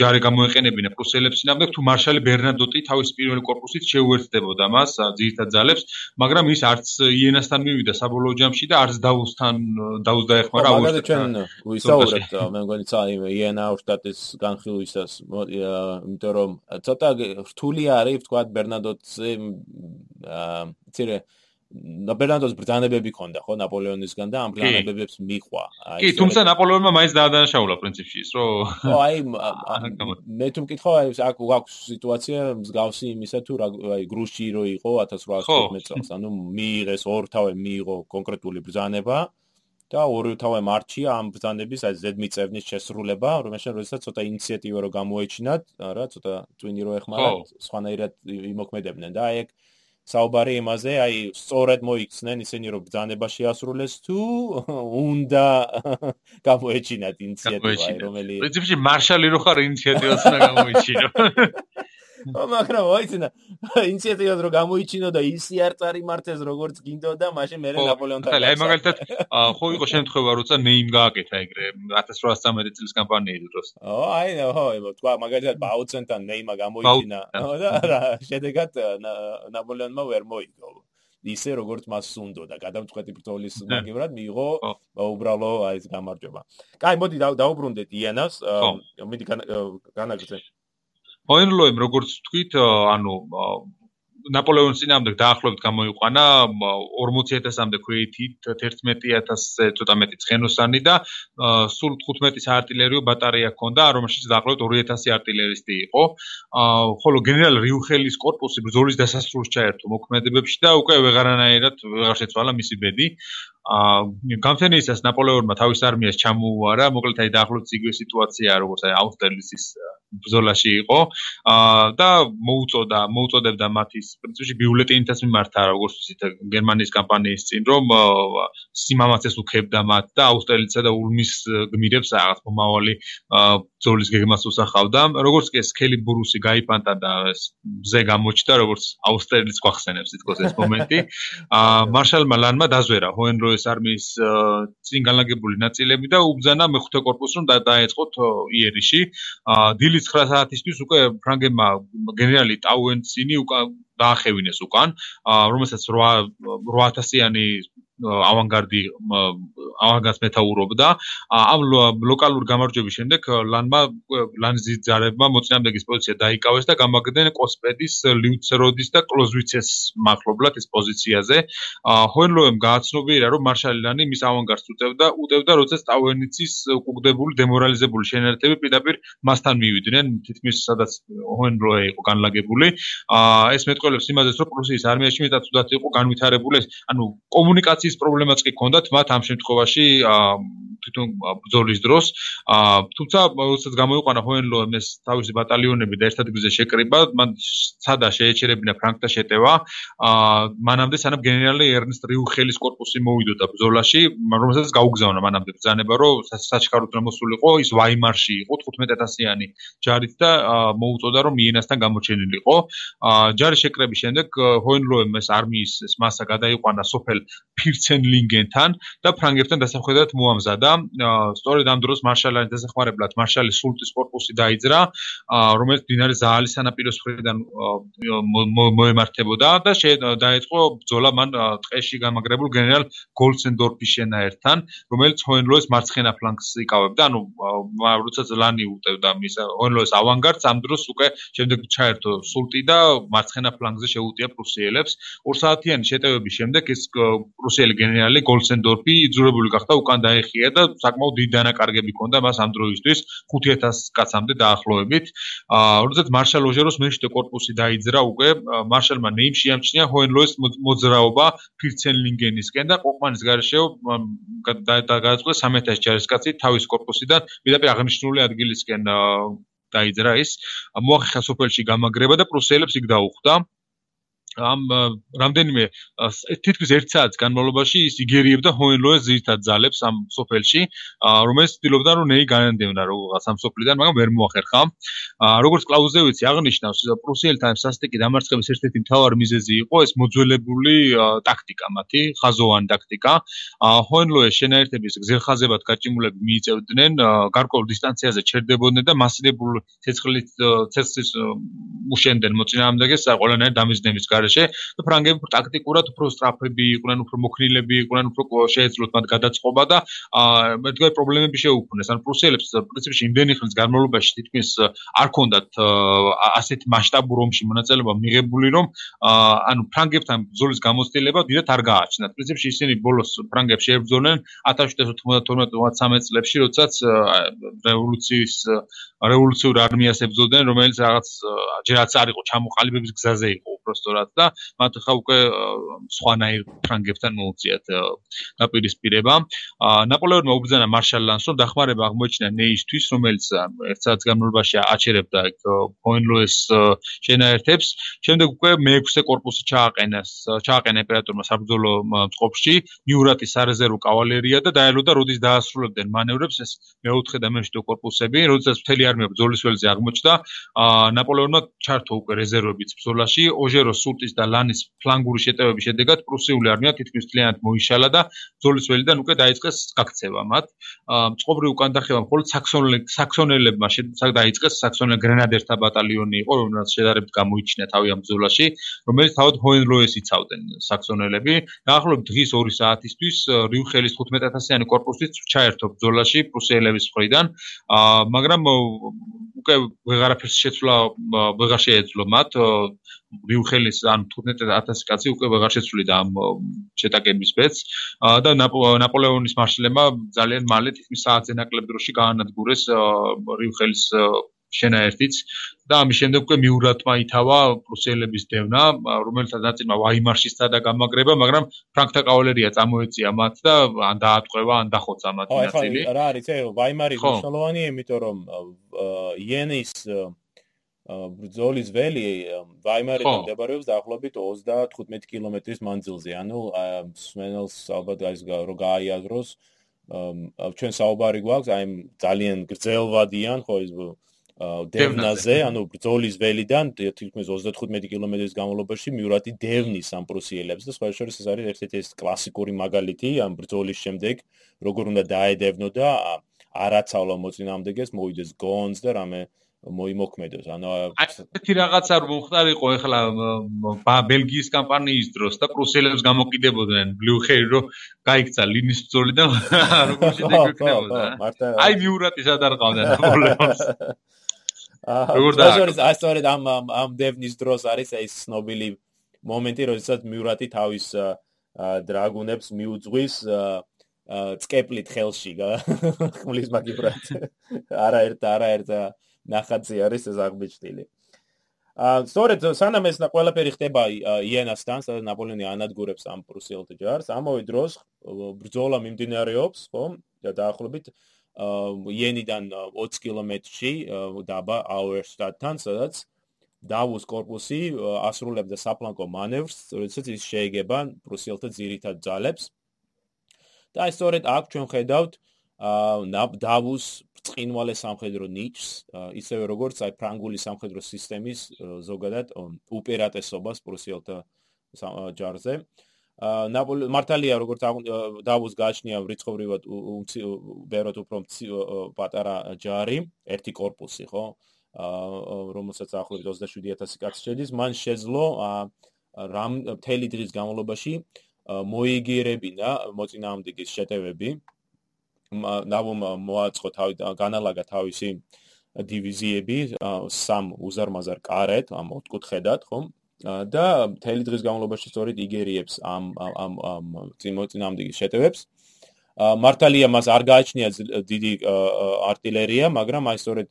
ჯარი გამოეყენებინა პრუსელებს წინამდე თუ მარშალი ბერნადოტი თავის პირველი კორპუსით შეუერთდებოდა მას ძირითად ძალებს, მაგრამ ის არც იენასთან მივიდა საბოლოო ჯამში და არც დაუსთან დაუს დაეხმარა აუშტატს. მაგალითად ჩვენ ვისაუბრებთ მე მგონი ცაი იენა აუშტატის განხილვისას, იმიტომ რომ ცოტა რთული არის თქვა ბერნადოტზე აა ცირე და ბერნადოს ბრძანებები ქონდა ხო ნაპოლეონისგან და ამ ბრძანებებს მიხვა. აი კი, თუმცა ნაპოლეონმა მაინც დაადანაშაულა პრინციპში ის, რომ ხო, აი მე თუ მკითხო, აი აქ აქვს სიტუაცია მსგავსი იმისა თუ აი გრუში რო იყო 1815 წელს, ანუ მიიღეს ორთავე მიიღო კონკრეტული ბრძანება და ორთავე მარტში ამ ბრძანების აი ზედმიწევნის შესრულება, რომელშენ როდესაც ცოტა ინიციატივა რო გამოეჩინათ, რა, ცოტა ტვინი რო ეხმარათ, სხვანაირად იმოქმედებდნენ და აი ეგ საუბარი იმაზე, აი, სწორედ მოიქცნენ ისინი, რომ ბძანება შეასრულეს თუ უნდა გამოეჩინათ ინიციატივა, რომელიც პრინციპში მარშალი რო ხარ ინიციატივას უნდა გამოიჩინო. ო მაგრამ ვაიცინა ინიციატივას რო გამოიჩინო და ისი არ წარიმართეს როგორც გინდოდა მაშინ მე ნაპოლეონთან ხალე აი მაგალითად ხო იყო შემთხვევა როცა ნეიმ გააკეთა ეგრე 1813 წლის კამპანიის დროს. ო აი ხო თქვა მაგალითად ბაუცენთან ნეიმა გამოიჩინა. და შედეგად ნაპოლეონმა ვერ მოიგო. ისე როგორც მას სუნდო და გადამწყვეტი ბრძოლის მაგებრად მიიღო უბრალო აი ეს გამარჯვება. კაი, მოდი დაუბრუნდეთ იანას. მიდი განაგრძე. ჰოენლოემ როგორც თქვით, ანუ ნაპოლეონის წინააღმდეგ დაახლოებით გამოიყვანა 40000-ამდე ქვეითით 11000-ზე ცოტა მეტი ცხენოსანი და სულ 15 საარტილერიო ბატარეა ჰქონდა, რომელშიც დაახლოებით 2000 არტილერისტი იყო. ხოლო გენერალ რიუხელის корпуსი ბრძოლის დასასრულს ჩაერთო მოქმედებებში და უკვე ვეღარანაირად ვეღარ შეცვალა მისი ბედი. აა გამთენიისას ნაპოლეონმა თავის არმიას ჩამოუვარა, მოკლედ აი დაახლოებით იგივე სიტუაცია როგორც აი აუსტერლიცის ბრძოლაში იყო. აა და მოუწოდა, მოუწოდებდა მათის პრინციპში ბიულეტინითაც მიმართა, როგორც ვთქვით, გერმანიის კამპანიის წინ, რომ სიმამაცეს უქებდა მათ და აუსტერლიცსა და ულმის გმირებს რაღაც მომავალი ბრძოლის გეგმას უსახავდა. როგორც კი ეს ქელი ბრუსი გაიფანტა და ზე გამოჩნდა, როგორც აუსტერლიც გვახსენებს თითქოს ეს მომენტი. მარშალმა ლანმა დაზვერა ჰოენროეს არმიის წინ განლაგებული ნაწილები და უბძანა მეხუთე კორპუსს რომ დაეწყოთ იერიში. დილის 9 საათისთვის უკვე ფრანგებმა გენერალი ტაუენცინი უკვე დაახევინეს უკან, რომელსაც 8 8000-იანი ავანგარდი ავანგარდს მეთაურობდა ამ ლოკალურ გამარჯვების შემდეგ ლანმა ლანზი ძარებმა მოწინააღმდეგის პოზიცია დაიკავეს და გამაგდნენ კოსპედის ლიუცეროდის და კლოზვიცეს მახლობლად ეს პოზიციაზე. ჰოენლოემ გააცნობიერა რომ მარშალი ლანი მის ავანგარდს უტევდა უტევდა როცა სტავენიცის უკუგდებული დემორალიზებული შენერთები პირდაპირ მასთან მივიდნენ. თითქმის სადაც ჰოენლოე იყო განლაგებული. ეს მეტყველებს იმაზეც რომ პრუსიის არმიაში მეტად უდათ იყო განვითარებული ანუ კომუნიკაციის სივრცის პრობლემაც კი ჰქონდათ მათ ამ შემთხვევაში თვითონ ბრძოლის დროს. თუმცა როდესაც გამოიყვანა ჰოენლოემეს თავისი ბატალიონები და ერთად გზზე შეკრიბა, მან სადა შეეჩერებინა ფრანკთა შეტევა. მანამდე სანამ გენერალი ერნსტ რიუხელის корпуსი მოვიდოდა ბრძოლაში, რომელსაც გაუგზავნა მანამდე ბრძანება, რომ საჩქაროდ რომ მოსულიყო, ის ვაიმარში იყო 15000-იანი ჯარით და მოუწოდა რომ იენასთან გამოჩენილიყო. ჯარი შეკრების შემდეგ ჰოენლოემეს არმიის ეს მასა გადაიყვანა სოფელ ფირ ლიხცენლინგენთან და ფრანგებთან დასახვედრად მოამზადა. სწორედ ამ დროს მარშალის დასახმარებლად მარშალის სულტის корпуსი დაიძრა, რომელიც მდინარე ზაალის სანაპიროს მხრიდან მოემართებოდა და დაეწყო ბრძოლა მან ტყეში გამაგრებულ გენერალ გოლცენდორფის შენაერთთან, რომელიც ჰოენლოეს მარცხენა ფლანგს იკავებდა, ანუ როცა ზლანი უტევდა მის ჰოენლოეს ავანგარდს, ამ დროს უკვე შემდეგ ჩაერთო სულტი და მარცხენა ფლანგზე შეუტია პრუსიელებს. 2 საათიანი შეტევების შემდეგ ეს პრუსიელი მწვრთნელი გენერალი გოლცენდორფი იძულებული გახდა უკან დაეხია და საკმაოდ დიდი დანაკარგები ჰქონდა მას ამ დროისთვის 5000 კაცამდე დაახლოებით. როდესაც მარშალ ოჟეროს მეშვიდე корпуსი დაიძრა უკვე მარშალმა ნეიმ შეამჩნია ჰოენლოეს მოძრაობა ფირცენლინგენისკენ და ყოყმანის გარეშე გადაწყვეტა 3000 ჯარისკაცი თავის корпуსიდან პირდაპირ აღნიშნული ადგილისკენ დაიძრა ის. მოახერხა სოფელში გამაგრება და პრუსიელებს იქ დაუხვდა. ამ რამდენიმე თითქმის 1 საათის განმავლობაში ის იგერიებდა ჰოენლოეს ძირთად ძალებს ამ სოფელში, რომელიც ცდილობდა რომ ნეი განანდევნა როგორღაც ამ სოფლიდან, მაგრამ ვერ მოახერხა. როგორც კლაუზევიცი აღნიშნავს, პრუსიელთან სასტიკი დამარცხების ერთ-ერთი მთავარი მიზეზი იყო ეს მოძველებული ტაქტიკა მათი, ხაზოვანი ტაქტიკა. ჰოენლოეს შენაერთების გზელხაზებად გაჭიმულები მიიწევდნენ, გარკვეულ დისტანციაზე ჩერდებოდნენ და მასიდებულ ცეცხლის ცეცხლის უშენდნენ მოწინააღმდეგეს ყველანაირ დამიზნების გარეშე და ფრანგები ტაქტიკურად უფრო სტრაფები იყვნენ, უფრო მოქნილები იყვნენ, უფრო შეეძლოთ მათ გადაწყობა და მეტყვი პრობლემები შეუქმნეს. ან პრუსიელებს პრინციპში იმდენი ხნის განმავლობაში თითქმის არ ქონდათ ასეთ მასშტაბურ ომში მონაწილეობა მიღებული, რომ ანუ ფრანგებთან ბრძოლის გამოცდილება დიდათ არ გააჩნდათ. პრინციპში ისინი ბოლოს ფრანგებს შეებრძოდნენ 1792-13 წლებში, როდესაც რევოლუციის რევოლუციურ არმიას ებრძოდნენ, რომელიც რაღაც რაც არ იყო ჩამოყალიბების გზაზე იყო უბრალოდ და მათ ხა უკვე სხვანაირ ფრანგებთან მოუწიათ დაპირისპირება. ნაპოლეონმა უბრძანა მარშალ ლანს, რომ დახმარება აღმოჩინა ნეისთვის, რომელიც ერთსაც განმავლობაში აჩერებდა პოენლოეს შენაერთებს. შემდეგ უკვე მეექვსე корпуსი ჩააყენეს, ჩააყენა იმპერატორმა საბრძოლო წყობში ნიურატის სარეზერვო კავალერია და დაელოდა როდის დაასრულებდნენ მანევრებს ეს მეოთხე და მეშვიდე корпуსები, როდესაც მთელი არმია ბრძოლის ველზე აღმოჩნდა. ნაპოლეონმა ჩართო უკვე რეზერვებით ბრძოლაში. ოჟეროს სულტის და ლანის ფლანგური შეტევების შედეგად პრუსიული არმია თითქმის მთლიანად მოიშალა და ბრძოლის ველიდან უკვე დაიწყეს გაქცევა მათ. მწყობრი უკან დახევა მხოლოდ საქსონელებმა დაიწყეს საქსონელ გრენადერთა ბატალიონი იყო, რომელსაც შედარებით გამოიჩინა თავი ამ ბრძოლაში, რომელიც თავად ჰოენლოეს იცავდნენ საქსონელები. დაახლოებით დღის 2 საათისთვის რიუხელის 15000-იანი корпуსიც ჩაერთო ბრძოლაში პრუსიელების მხრიდან, მაგრამ უკვე ვეღარაფერს შეცვლა ვეღარ შეეძლო მათ რიუხელის ან 15000 კაცი უკვე ვეღარ შეცვლიდა ამ შეტაკების ბედს და ნაპოლეონის მარშალებმა ძალიან მალე თითქმის საათზე ნაკლებ დროში გაანადგურეს რიუხელის შენაერთიც. და ამის შემდეგ უკვე მიურატმა ითავა პრუსიელების დევნა, რომელსაც ნაწილმა ვაიმარში სცადა გამაგრება, მაგრამ ფრანკთა კავალერია წამოეწია მათ და ან დაატყვევა, ან დახოცა მათ ნაწილი. რა არის ეს ვაიმარი მნიშვნელოვანია, იმიტომ რომ იენის ბრძოლის ველი ვაიმარიდან მდებარეობს დაახლოებით 35 კილომეტრის მანძილზე. ანუ სმენელს ალბათ ის რო გაიაზროს ჩვენ საუბარი გვაქვს აი ძალიან გრძელვადიან ხო ის დევნაზე, ანუ ბრძოლის ველიდან თითქმის 35 კილომეტრის განმავლობაში მიურატი დევნის ამ პრუსიელებს და სხვა შორის ეს არის ერთ-ერთი ეს კლასიკური მაგალითი ამ ბრძოლის შემდეგ, როგორ უნდა დაედევნო და არაცავლო მოწინააღმდეგეს მოვიდეს გონს და რამე მოიმოქმედოს. ანუ ერთი რაღაცა რომ მოხდარიყო ეხლა ბელგიის კამპანიის დროს და პრუსიელებს გამოკიდებოდნენ ბლუხერი რომ გაიქცა ლინის ბრძოლიდან როგორ შედეგებოდა. აი მიურატი სადარ ყავდა ნაპოლეონს. როგორ და აი სწორედ ამ ამ დევნის დროს არის ეს ცნობილი მომენტი, როდესაც მიურატი თავის დრაგუნებს მიუძღვის წკეპლით ხელში, ხმლის მაგიბრად. არაერთ არაერთ ნახატზე არის ეს აღბეჭდილი. სწორედ სანამ ეს ყველაფერი ხდება იენასთან, სადაც ნაპოლეონი ანადგურებს ამ პრუსიელთა ჯარს, ამავე დროს ბრძოლა მიმდინარეობს, ხო? და დაახლოებით იენიდან 20 კილომეტრში დაბა აუერშტატთან, სადაც დავუს корпуსი ასრულებდა საფლანკო მანევრს, როდესაც ის შეეგება პრუსიელთა ძირითად ძალებს. და სწორედ აქ ჩვენ ხედავთ დავუს წყინვალე სამხედრო ნიჭს, ისევე როგორც აი ფრანგული სამხედრო სისტემის ზოგადად უპირატესობას პრუსიელთა ჯარზე. ნაპოლე მართალია როგორც დავუს გააჩნია რიცხობრივად ბეროთ უფრო პატარა ჯარი, ერთი корпуსი, ხო? რომელსაც ახლობით 27000 კაცი შედის, მან შეძლო რამ მთელი დღის განმავლობაში მოიგერებინა მოწინააღმდეგის შეტევები. აა ნავომ მოაწყო თავი განალაგა თავისი დივიზიები სამ უზარმაზარ კარეთ ამ ოთხკუთხედად ხომ? და მთელი დღის განმავლობაში სწორედ იგერიებს ამ ამ ამ წინამდების შეტევებს. მართალია მას არ გააჩნია დიდი არტილერია, მაგრამ აი სწორედ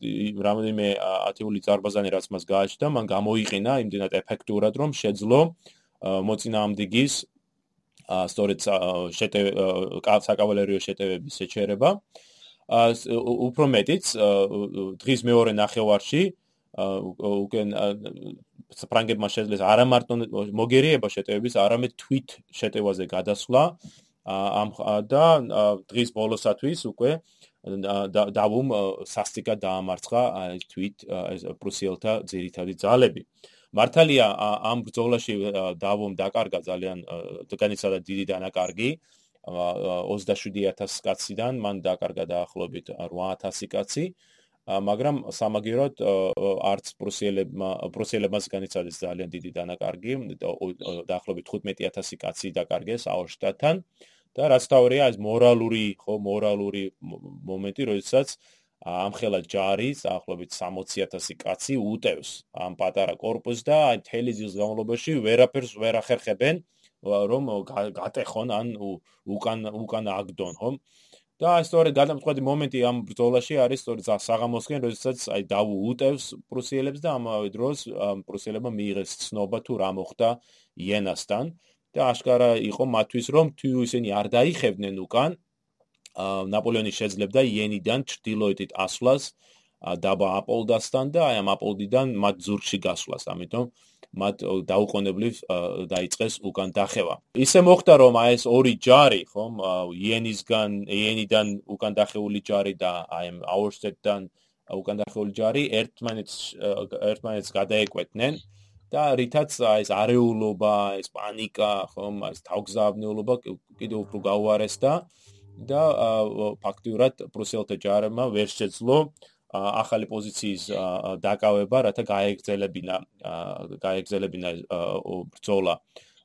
რამოდენიმე ათეული ძარბაზანი რაც მას გააჩნდა, მან გამოიყენა იმდენად ეფექტურად, რომ შეძლო მოწინააღმდეგის სწორედ შეტევ საკავალერიო შეტევების შეჩერება უფრო მეტიც დღის მეორე ნახევარში უკენ ფრანგებმა შეძლეს არა მარტო მოგერიება შეტევების, არამედ თვით შეტევაზე გადასვლა ამ და დღის ბოლოსათვის უკვე დავუმ სასტიკად დაამარცხა თვით პრუსიელთა ძირითადი ძალები. მართალია ამ ბრძოლაში დავომ დაკარგა ძალიან განიცადა დიდი დანაკარგი. 27000 კაციდან მან დაკარგა დაახლოებით 8000 კაცი. მაგრამ სამაგიეროდ არც პრუსიელებმა პრუსიელებმაც განიცადეს ძალიან დიდი დანაკარგი. დაახლოებით 15000 კაცი დაკარგეს აუშტატთან და რაც თავია ეს მორალური ხო მორალური მომენტი როდესაც ამხელა ჯარი, დაახლოებით 60000 კაცი უტევს ამ პატარა корпуს და აი მთელი ძილს განმავლობაში ვერაფერს ვერ ახერხებენ, რომ გატეხონ ან უკან უკან აგდონ, ხომ? და სწორედ გადამწყვეტი მომენტი ამ ბრძოლაში არის სწორედ საღამოსკენ, როდესაც აი დაუუტევს პრუსიელებს და ამავე დროს პრუსიელებმა მიიღეს ცნობა თუ რა მოხდა იენასთან და აშკარა იყო მათთვის რომ თუ ისინი არ დაიხევნენ უკან, ნაპოლეონი შეძლებდა იენიდან ჩრდილოეთით ასვლას დაბა აპოლდასთან და აი ამ აპოლდიდან მათ ზურგში გასვლას, ამიტომ მათ დაუყოვნებლივ დაიწყეს უკან დახევა. ისე მოხდა რომ აი ეს ორი ჯარი, ხომ, იენისგან, იენიდან უკან დახეული ჯარი და აი ამ აურსტედთან უკან დახეული ჯარი ერთმანეთს ერთმანეთს გადაეკვეთნენ და რითაც აი ეს არეულობა, ეს პანიკა, ხომ, ეს თავგზავნეულობა კიდევ უფრო გაუარესდა. და ფაქტიურად პრუსიელთა ჯარმა ვერ შეძლო ახალი პოზიციის დაკავება, რათა გაეგზელებინა გაეგზელებინა ბრძოლა.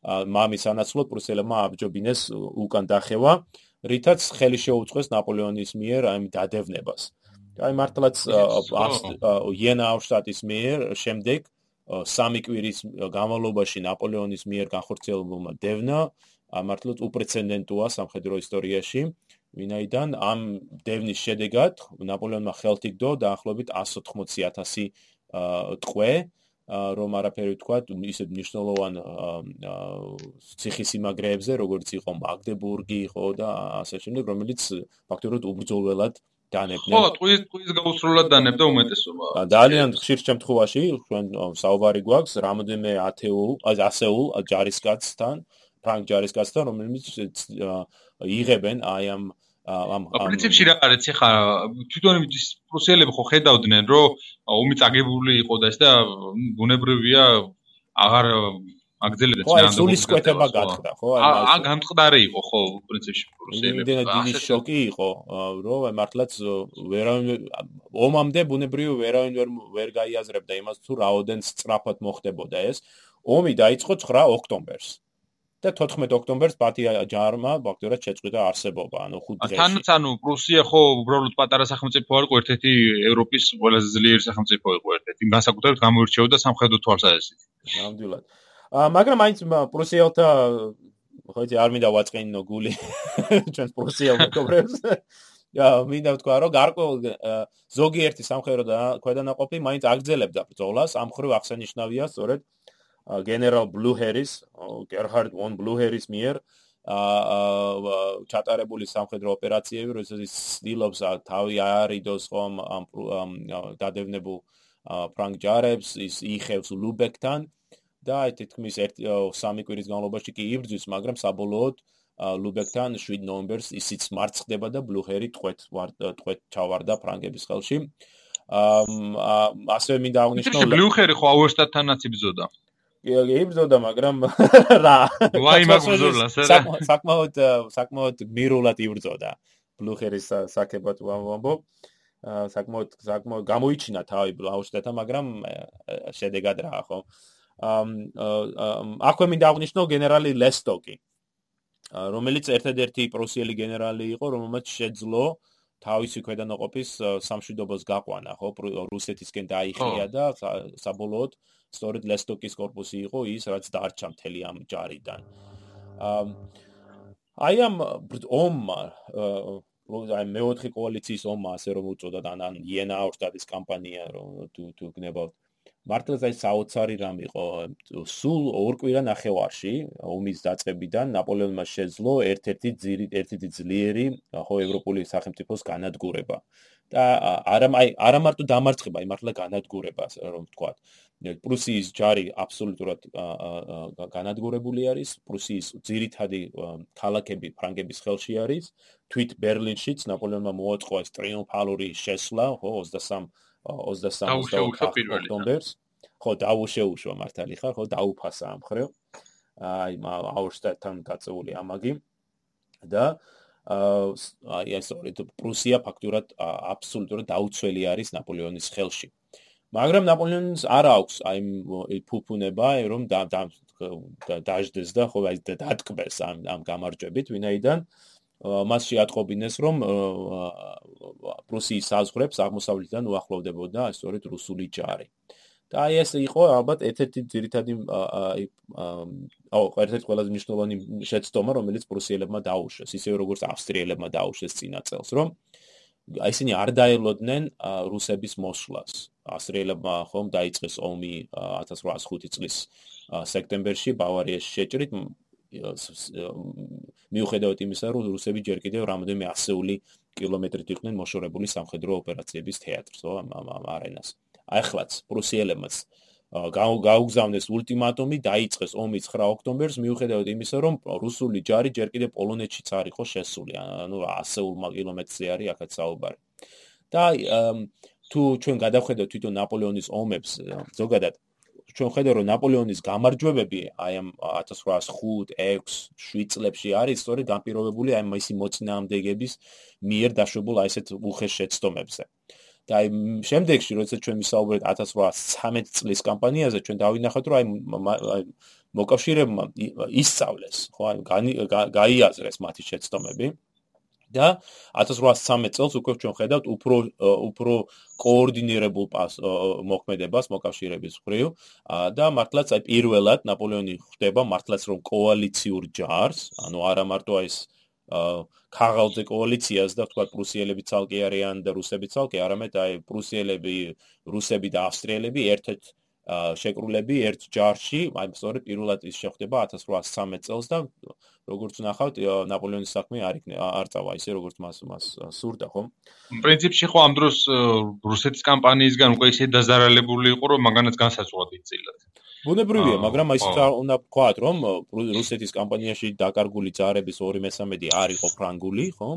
მამის ანაცვლოდ პრუსიელებმა აბჯობინეს უკან დახევა, რითაც ხელი შეუწყეს ნაპოლეონის მიერ აი დადევნებას. აი მართლაც იენა აუშტატის მიერ შემდეგ სამი კვირის განმავლობაში ნაპოლეონის მიერ განხორციელებულმა დევნა მართლაც უპრეცედენტოა სამხედრო ისტორიაში. ვინაიდან ამ დევნის შედეგად ნაპოლეონმა ხელთიგდო დაახლოებით 180000 ტყვე რომ არაფერი თქვა ისეთ მნიშვნელოვან ციხისიმაგრეებზე როგორც იყო მაგდებურგი ხო და ასე შემდეგ რომელიც ფაქტობრივად უბრძოლველად დანებდნენ ხო ტყვის ტყვის გაუსრულებლად დანებდა უმეტესობა ძალიან ხშირ შემთხვევაში ჩვენ საუბარი გვაქვს რამოდენიმე ათეულ ასეულ ჯარისკაცთან ფრანგ ჯარისკაცთან რომელიც იღებენ აი ამ ამ პრინციპში რა არის ხა თვითონ ის პრუსიელები ხო ხედავდნენ რომ ომი წაგებული იყო და ეს და ბუნებრივია აღარ აგძელებდეს რა ხო სულის კვეთება გახდა ხო აა გამწყდარი იყო ხო პრინციპში პრუსიელები იმდენად დიდი შოკი იყო რომ მართლაც ვერავინ ომამდე ბუნებრივი ვერავინ ვერ ვერ გაიაზრებდა იმას თუ რაოდენ სწრაფად მოხდებოდა ეს. ომი დაიწყო 9 ოქტომბერს და 14 ოქტომბერს პატია ჯარმა ფაქტურად შეწყვიტა არსებობა, ანუ 5 დღეში. თანაც ანუ პრუსია ხო უბრალოდ პატარა სახელმწიფო არ იყო, ერთ-ერთი ევროპის ყველაზე ძლიერი სახელმწიფო იყო ერთ-ერთი. განსაკუთრებით გამოირჩეოდა სამხედრო თვალსაზრისით. ნამდვილად. აა მაგრამ აიც პრუსიელთა ხო იცი არ მინდა ვაწყენინო გული ჩვენს პრუსიელ მეგობრებს. მინდა ვთქვა რომ გარკვეულ ზოგიერთი სამხედრო და ქვედანაყოფი მაინც აგრძელებდა ბრძოლას ამ ხრივ აღსანიშნავია სწორედ გენერალ ბლუჰერის გერჰარდ ვონ ბლუჰერის მიერ აა ჩატარებული სამხედრო ოპერაციები, როდესაც ცდილობს თავი აარიდოს ხომ ამ დადევნებულ ფრანგ ჯარებს, ის იხევს ლუბეკთან და აი თითქმის ერთი სამი კვირის განმავლობაში კი იბრძვის, მაგრამ საბოლოოდ ლუბეკთან 7 ნოემბერს ისიც მარცხდება და ბლუჰერი ტყვეთ ტყვეთ ჩავარდა ფრანგების ხელში. აა ასევე მინდა აღნიშნო ბლუჰერი ხო აუერშტატთანაც იბრძოდა. იბრძოდა, მაგრამ რა. ვაი მაგბრძოლას რა. საკმაოდ საკმაოდ მირულად იბრძოდა. ბლუხერის საკებად ვამბობ. საკმაოდ საკმაოდ გამოიჩინა თავი ბლაუშტეთა, მაგრამ შედეგად რა ხო. ამ აქვე მინდა აღნიშნო გენერალი ლესტოკი. რომელიც ერთადერთი პროსიელი გენერალი იყო, რომელმაც შეძლო თავისი ქვედანაყოფის სამშვიდობოს გაყვანა, ხო, რუსეთისკენ დაიხია და საბოლოოდ სწორედ ლესტოკის корпуსი იყო ის, რაც დარჩა მთელი ამ ჯარიდან. აი ამ ომმა აი მეოთხე კოალიციის ომმა, ასე რომ უწოდათ, ან ან იენა აუშტადის კამპანია, რომ თუ თუ გნებავთ. მართლაც აი საოცარი რამ იყო. სულ ორკვირა ნახევარში ომის დაწყებიდან ნაპოლეონმა შეძლო ერთ-ერთი ძირი ერთ-ერთი ძლიერი ხო ევროპული სახელმწიფოს განადგურება. და არა აი არა მარტო დამარცხება, აი მართლა განადგურება, რომ თქვა. პრუსიის ჯარი აბსოლუტურად განადგურებული არის პრუსიის ძირითადი ქალაქები ფრანგების ხელში არის. თვით ბერლინშიც ნაპოლეონმა მოაწყო ეს ტრიუმფალური შესვლა ხო 23 23 ოქტომბერს. ხო დაუშეუშვა მართალი ხარ ხო დაუფასა ამ ხრევ აი აუშტატთან გაწეული ამაგი. და აი ეს ორი პრუსია ფაქტურად აბსოლუტურად დაუცველი არის ნაპოლეონის ხელში მაგრამ ნაპოლეონს არ აქვს აი ფუფუნება რომ დაждდეს და ხო აი დატკბეს ამ ამ გამარჯვებით ვინაიდან მას შეატყობინეს რომ პრუსიის საზღვრებს აღმოსავლეთიდან უახლოვდებოდა სწორედ რუსული ჯარი. და აი ეს იყო ალბათ ერთ-ერთი ძირითადი აი აუ ერთ-ერთი ყველაზე მნიშვნელოვანი შეცდომა რომელიც პრუსიელებმა დაუშვეს, ისე როგორც ავსტრიელებმა დაუშვეს წინა წელს, რომ აი ისინი არ დაელოდნენ რუსების მოსვლას. ავსტრიელებმა ხომ დაიწყეს ომი 1805 წლის სექტემბერში ბავარიაში შეჭრით მიუხედავად იმისა, რომ რუსები ჯერ კიდევ რამოდენიმე ასეული კილომეტრით იყვნენ მოშორებული სამხედრო ოპერაციების თეატრს, ხო, ამ არენას. აიხლაც პრუსიელებმაც გაუგზავნეს ულტიმატუმი, დაიწყეს ომი 9 ოქტომბერს, მიუხედავად იმისა, რომ რუსული ჯარი ჯერ კიდევ პოლონეთშიც არ იყო შესული, ანუ ასეულ კილომეტრზე არის აქაც საუბარი. და თუ ჩვენ გადავხედოთ თვითონ ნაპოლეონის ომებს, ზოგადად ჩვენ ხედავთ რომ ნაპოლეონის გამარჯვებები აი ამ 1805, 6, 7 წლებში არის სწორედ განპირობებული აი მისი მოწინააღმდეგების მიერ დაშვებულ აი ესეთ უხეშ შეცდომებზე. და აი შემდეგში როდესაც ჩვენ ვისაუბრეთ 1813 წლის კამპანიაზე ჩვენ დავინახეთ რომ აი მოკავშირეებმა ისწავლეს ხო აი გაიაზრეს მათი შეცდომები და 1813 წელს უკვე ჩვენ ხედავთ უფრო უფრო კოორდინირებულ მოქმედებას მოკავშირეების მხრივ და მართლაც აი პირველად ნაპოლეონი ხვდება მართლაც რომ კოალიციურ ჯარს, ანუ არა მარტო ეს ქაღალდზე კოალიციას და თქვა პრუსიელები ცალკე არიან და რუსები ცალკე, არამედ აი პრუსიელები, რუსები და ავსტრიელები ერთ-ერთ შეკრულები ერთ ჯარში, აი სწორედ პირველად ის შეხვდება 1813 წელს და როგორც ნახავთ, ნაპოლეონის საქმე არ იქნება არ წავა ისე როგორც მას მას სურდა, ხო? პრინციპში ხო ამ დროს რუსეთის კამპანიისგან უკვე ისე დაზარალებული იყო, რომ მაგანაც განსაზღვრად იწილათ. ბუნებრივია, მაგრამ აი ეს უნდა ვთქვათ, რომ რუსეთის კამპანიაში დაკარგული ჯარების 2/3 არ იყო ფრანგული, ხო?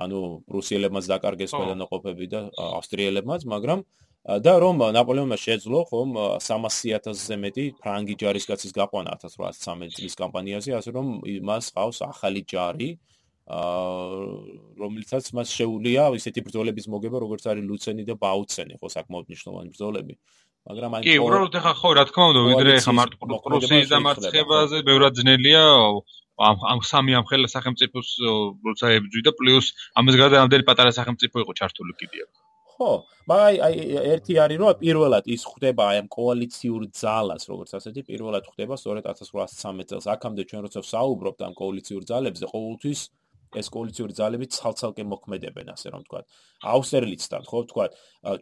ანუ რუსიელებმაც დაკარგეს ყველანაყოფები და ავსტრიელებმაც, მაგრამ და რომ ნაპოლეონმა შეძლო ხომ 300.000-ზე მეტი ფრანგი ჯარისკაცის გაყვანა 1813 წლის კამპანიაზე, ასე რომ მას ყავს ახალი ჯარი, რომლითაც მას შეუძლია ისეთი ბრძოლების მოგება, როგორც არის ლუცენი და ბაუცენი, ხო საკმაოდ მნიშვნელოვანი ბრძოლები. მაგრამ აი კი, უბრალოდ ეხა ხო, რა თქმა უნდა, ვიდრე ეხა მარტო პრუსიის დამარცხებაზე ბევრად ძნელია ამ ამ სამი ამ ხელა სახელმწიფოს როცა ებძვი და პლუს ამას გარდა ამდენი პატარა სახელმწიფო იყო ჩართული კიდე. ხო, მაგრამ აი ერთი არის რომ პირველად ის ხდება აი ამ კოალიციურ ძალას, როგორც ასეთი პირველად ხდება სწორედ 1813 წელს. აქამდე ჩვენ როცა საუბრობთ ამ კოალიციურ ძალებზე, ყოველთვის ეს კოალიციური ძალები ცალ-ცალკე მოქმედებენ, ასე რომ ვთქვა. აუსტერლიცთან, ხო, ვთქვა,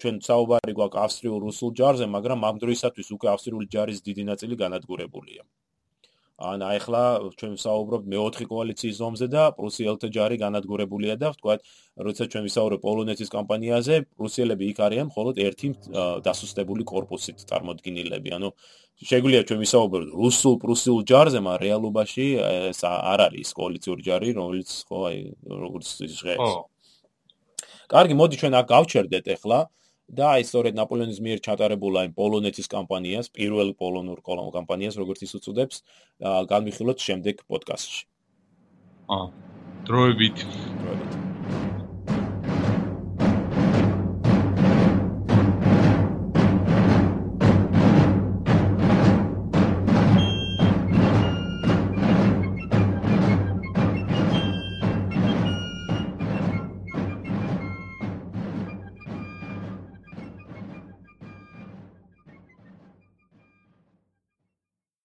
ჩვენ საუბარი გვაქვს ავსტრიულ-რუსულ ჯარზე, მაგრამ ამ დროისათვის უკვე ავსტრიული ჯარის დიდი ნაწილი განადგურებულია. ან ახლა ჩვენ ვსაუბრობთ მეოთხე კოალიციის ზომზე და პრუსიელთა ჯარი განადგურებულია და ვთქვათ, როცა ჩვენ ვისაუბრებთ პოლონეთის კამპანიაზე, პრუსიელები იქ არიან მხოლოდ ერთი დასუსტებული корпуსით წარმოდგენილები. ანუ შეგვიძლია ჩვენ ვისაუბროთ რუსულ პრუსიულ ჯარზე, მაგრამ რეალობაში ეს არ არის კოალიციური ჯარი, რომელიც ხო აი როგორც ის ჟღერს. კარგი, მოდი ჩვენ აქ გავჩერდეთ ახლა. აა და აი სწორედ ნაპოლეონის მიერ ჩატარებულ აი პოლონეთის კამპანიას, პირველ პოლონურ კამპანიას, როგორც ის უწოდებს, განვიხილოთ შემდეგ პოდკასტში. აა დროებით დროებით